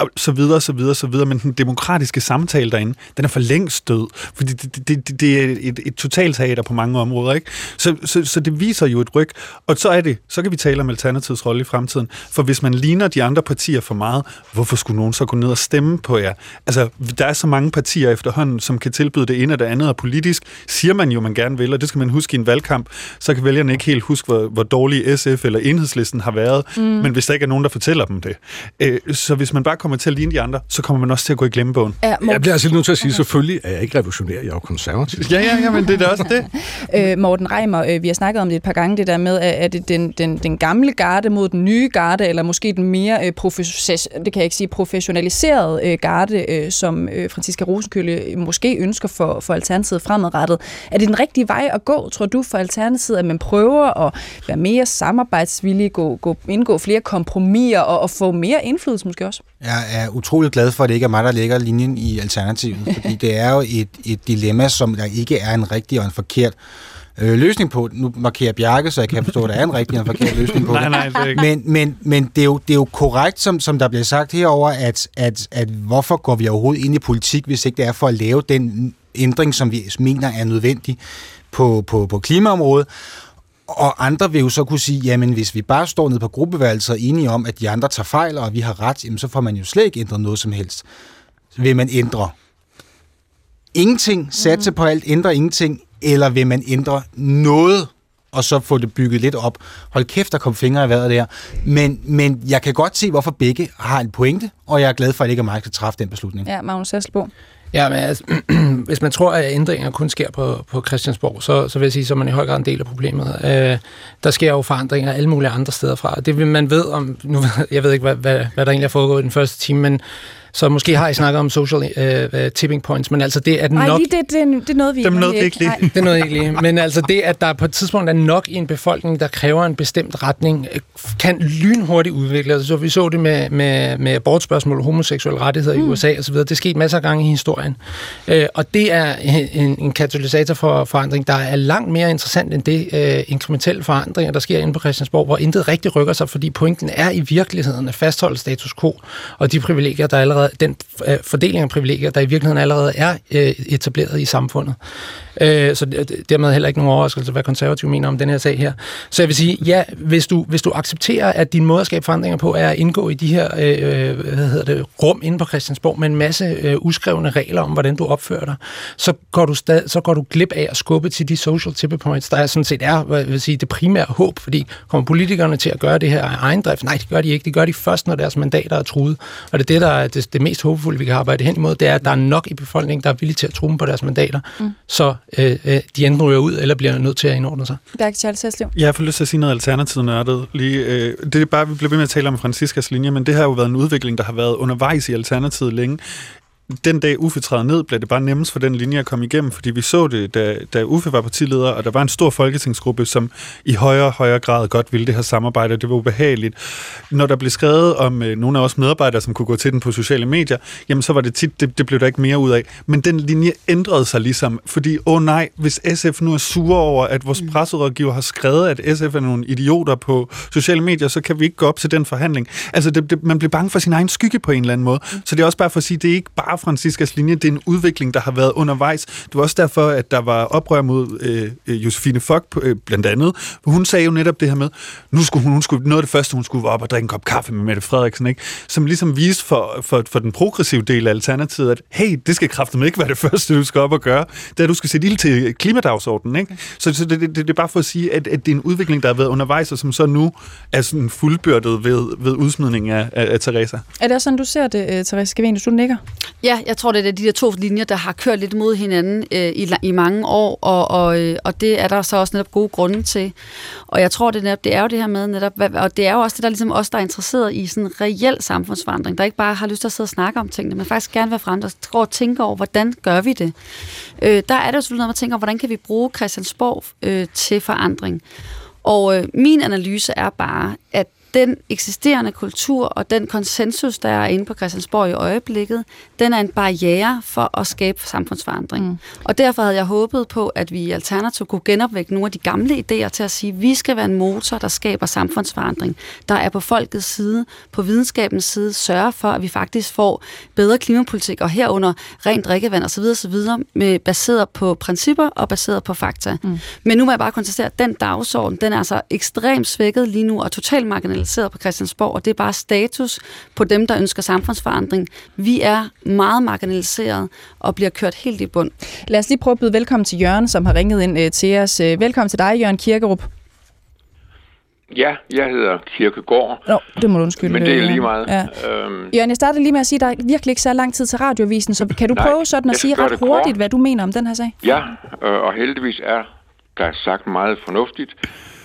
og så videre, så videre, så videre. Men den demokratiske samtale derinde, den er for længst død. Fordi det, det, det, det er et, et totalteater på mange områder, ikke? Så, så, så det viser jo et ryg. Og så er det, så kan vi tale om Alternativets rolle i fremtiden. For hvis man ligner de andre partier for meget, hvorfor skulle nogen så gå ned og stemme på jer? Altså, der er så mange partier efterhånden, som kan tilbyde det ene og det andet, og politisk siger man jo, man gerne vil, og det skal man huske i en valgkamp, så kan vælgerne ikke helt huske, hvor, hvor dårlig SF eller enhedslisten har været, mm. men hvis der ikke er nogen, der fortæller dem det. Øh, så hvis man bare kommer til at ligne de andre, så kommer man også til at gå i glemmebogen. Ja, Jeg bliver altså nødt til at sige, selvfølgelig er jeg ikke revolutionær, jeg er jo konservativ. ja, ja, ja, men det er da også det. øh, Morten Reimer, øh, vi har snakket om det et par gange, det der med, at er det den, den, den gamle garde mod den nye garde, eller måske den mere øh, profes- det kan jeg ikke sige, professionaliserede øh, garde, øh, som øh, Franziska Rosenkølle måske ønsker for, for Alternativet fremadrettet. Er det den rigtige vej at gå, tror du, for Alternativet, at man prøver at være mere samarbejdsvillig, gå, gå, indgå flere kompromiser og, og få mere indflydelse måske også? Jeg er utrolig glad for, at det ikke er mig, der lægger linjen i Alternativet, fordi det er jo et, et dilemma, som der ikke er en rigtig og en forkert øh, løsning på. Nu markerer Bjarke, så jeg kan forstå, at der er en rigtig og en forkert løsning på nej, nej, det. Er ikke. Men, men, men det, er jo, det er jo korrekt, som, som der bliver sagt herover, at, at, at hvorfor går vi overhovedet ind i politik, hvis ikke det er for at lave den ændring, som vi mener er nødvendig på, på, på klimaområdet. Og andre vil jo så kunne sige, jamen hvis vi bare står ned på gruppeværelset og enige om, at de andre tager fejl, og vi har ret, jamen så får man jo slet ikke ændret noget som helst. Så vil man ændre ingenting, satse på alt, ændre ingenting, eller vil man ændre noget, og så få det bygget lidt op. Hold kæft, der kom fingre i vejret der. Men, men jeg kan godt se, hvorfor begge har en pointe, og jeg er glad for, at det ikke er mig, der skal træffe den beslutning. Ja, Magnus Hasselbo. Ja, men altså, hvis man tror, at ændringer kun sker på, på Christiansborg, så, så vil jeg sige, så er man i høj grad en del af problemet. Øh, der sker jo forandringer alle mulige andre steder fra. Det vil man ved om, nu, jeg ved ikke, hvad, hvad, hvad der egentlig er foregået i den første time, men så måske har I snakket om social uh, tipping points, men altså det er Nej, nok... lige det, det, det er noget, vi Dem nåede vi ikke lige. Det er noget ikke lige. Men altså det, at der på et tidspunkt er nok i en befolkning, der kræver en bestemt retning, kan lynhurtigt udvikle sig. Så vi så det med, med, med abortspørgsmål, homoseksuelle rettigheder mm. i USA osv. Det er sket masser af gange i historien. Uh, og det er en, en katalysator for forandring, der er langt mere interessant end det uh, inkrementelle forandringer, der sker inde på Christiansborg, hvor intet rigtig rykker sig, fordi pointen er i virkeligheden at fastholde status quo og de privilegier, der allerede allerede, den øh, fordeling af privilegier, der i virkeligheden allerede er øh, etableret i samfundet. Øh, så dermed heller ikke nogen overraskelse, hvad konservative mener om den her sag her. Så jeg vil sige, ja, hvis du, hvis du accepterer, at din måde at skabe forandringer på er at indgå i de her øh, hvad hedder det, rum inde på Christiansborg med en masse øh, uskrevne regler om, hvordan du opfører dig, så går du, stad, så går du glip af at skubbe til de social tipping points, der er sådan set er hvad vil sige, det primære håb, fordi kommer politikerne til at gøre det her af egen drift? Nej, det gør de ikke. Det gør de først, når deres mandater er truet. Og det er det, der er det, det mest håbefulde, vi kan arbejde hen imod, det er, at der er nok i befolkningen, der er villige til at true på deres mandater, mm. så øh, øh, de enten ryger ud, eller bliver nødt til at indordne sig. er Charles Heslev. Jeg får lyst til at sige noget alternativt nørdet. Lige, øh, det er bare, vi bliver ved med at tale om Franciskas linje, men det har jo været en udvikling, der har været undervejs i Alternativet længe den dag Uffe træder ned, blev det bare nemmest for den linje at komme igennem, fordi vi så det, da, da Uffe var partileder, og der var en stor folketingsgruppe, som i højere og højere grad godt ville det her samarbejde, og det var ubehageligt. Når der blev skrevet om øh, nogle af os medarbejdere, som kunne gå til den på sociale medier, jamen så var det tit, det, det blev der ikke mere ud af. Men den linje ændrede sig ligesom, fordi, åh oh nej, hvis SF nu er sure over, at vores mm. presserådgiver har skrevet, at SF er nogle idioter på sociale medier, så kan vi ikke gå op til den forhandling. Altså, det, det, man bliver bange for sin egen skygge på en eller anden måde. Mm. Så det er også bare for at sige, det er ikke bare Franciscas linje. Det er en udvikling, der har været undervejs. Det var også derfor, at der var oprør mod øh, øh Josefine Fock, øh, blandt andet. Hun sagde jo netop det her med, nu skulle hun, hun skulle, noget af det første, hun skulle være op og drikke en kop kaffe med Mette Frederiksen, ikke? som ligesom viste for, for, for den progressive del af Alternativet, at hey, det skal kraftigt ikke være det første, du skal op og gøre. Det er, at du skal sætte ild til klimadagsordenen. Ikke? Så, så det, det, det, er bare for at sige, at, at det er en udvikling, der har været undervejs, og som så nu er sådan fuldbyrdet ved, ved udsmidning af, af, af Teresa. Er det sådan, du ser det, uh, Teresa Scavenius? Du nikker? Ja, Ja, jeg tror, det er de der to linjer, der har kørt lidt mod hinanden øh, i, i mange år, og, og, øh, og det er der så også netop gode grunde til. Og jeg tror, det, netop, det er jo det her med netop, og det er jo også det, der ligesom os, der er interesseret i sådan en reel samfundsforandring, der ikke bare har lyst til at sidde og snakke om tingene, men faktisk gerne vil frem og tænke over, hvordan gør vi det? Øh, der er det jo selvfølgelig noget, man tænker, hvordan kan vi bruge Christiansborg øh, til forandring? Og øh, min analyse er bare, at den eksisterende kultur og den konsensus, der er inde på Christiansborg i øjeblikket, den er en barriere for at skabe samfundsforandring. Mm. Og derfor havde jeg håbet på, at vi i Alternativ kunne genopvække nogle af de gamle idéer til at sige, at vi skal være en motor, der skaber samfundsforandring, der er på folkets side, på videnskabens side, sørge for, at vi faktisk får bedre klimapolitik, og herunder rent drikkevand osv. osv. Med, baseret på principper og baseret på fakta. Mm. Men nu må jeg bare konstatere, at den dagsorden, den er altså ekstremt svækket lige nu og totalt marginaliseret marginaliseret på Christiansborg, og det er bare status på dem, der ønsker samfundsforandring. Vi er meget marginaliseret og bliver kørt helt i bund. Lad os lige prøve at byde velkommen til Jørgen, som har ringet ind øh, til os. Øh, velkommen til dig, Jørgen Kirkerup. Ja, jeg hedder Kirkegård. Nå, det må du undskylde. Men det er lige meget. Ja. Øhm, Jørgen, jeg startede lige med at sige, at der er virkelig ikke så lang tid til radioavisen, så kan du nej, prøve sådan at sige ret hurtigt, kort. hvad du mener om den her sag? Ja, øh, og heldigvis er der sagt meget fornuftigt.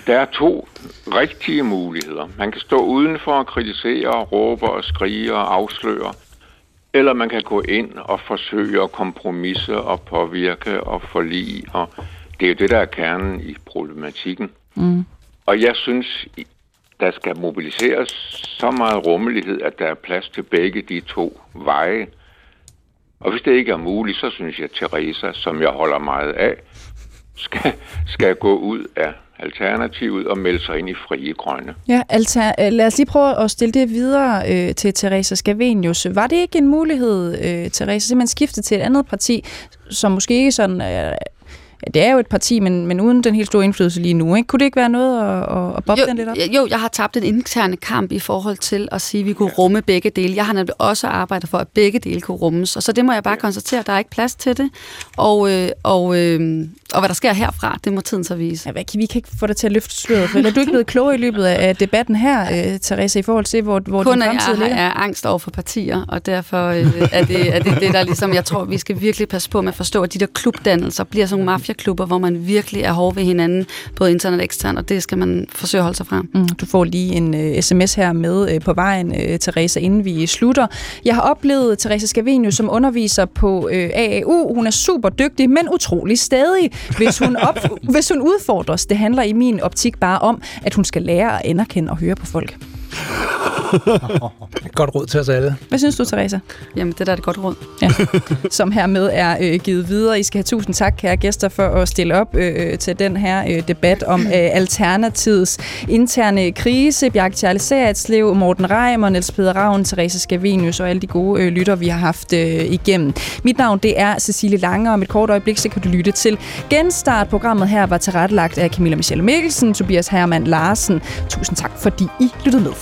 Der er to rigtige muligheder. Man kan stå udenfor og kritisere, råbe og skrige og afsløre. Eller man kan gå ind og forsøge at kompromisse og påvirke og forlige. Og det er jo det, der er kernen i problematikken. Mm. Og jeg synes, der skal mobiliseres så meget rummelighed, at der er plads til begge de to veje. Og hvis det ikke er muligt, så synes jeg, at Teresa, som jeg holder meget af, skal, skal gå ud af Alternativet og melde sig ind i Frie Grønne. Ja, alter, øh, lad os lige prøve at stille det videre øh, til Teresa Scavenius. Var det ikke en mulighed, øh, Teresa, simpelthen skifte til et andet parti, som måske ikke sådan øh, det er jo et parti, men, men uden den helt store indflydelse lige nu. Ikke? Kunne det ikke være noget at, at bobbe jo, den lidt op? Jo, jeg har tabt en interne kamp i forhold til at sige, at vi kunne rumme begge dele. Jeg har nemlig også arbejdet for, at begge dele kunne rummes. Og så det må jeg bare konstatere, at der er ikke plads til det. Og, øh, og, øh, og hvad der sker herfra, det må tiden så vise. Ja, hvad, vi kan ikke få dig til at løfte sløret, for er du ikke blevet klogere i løbet af debatten her, øh, Therese, i forhold til, hvor, hvor Kun din fremtid ligger? Kun er angst over for partier, og derfor øh, er, det, er det det, der ligesom, jeg tror, vi skal virkelig passe på med at forstå, at de der klubdannelser bliver sådan nogle mafiaklubber, hvor man virkelig er hård ved hinanden, både internet og ekstern, og det skal man forsøge at holde sig fra. Mm, du får lige en uh, sms her med uh, på vejen, uh, Teresa, inden vi slutter. Jeg har oplevet Teresa Scavenius som underviser på uh, AAU. Hun er super dygtig, men utrolig stadig, hvis hun, op, hvis hun udfordres. Det handler i min optik bare om, at hun skal lære at anerkende og høre på folk. godt råd til os alle. Hvad synes du, Teresa? Jamen, det der er et godt råd. Ja. Som hermed er øh, givet videre. I skal have tusind tak, kære gæster, for at stille op øh, til den her øh, debat om øh, Alternativets interne krise. Bjarke Charles Seretslev, Morten Reimer, Niels Peder Ravn, Teresa Scavenius og alle de gode øh, lytter, vi har haft øh, igennem. Mit navn, det er Cecilie Lange, og om et kort øjeblik, så kan du lytte til Genstart. Programmet her var tilrettelagt af Camilla Michelle Mikkelsen, Tobias Hermann Larsen. Tusind tak, fordi I lyttede med.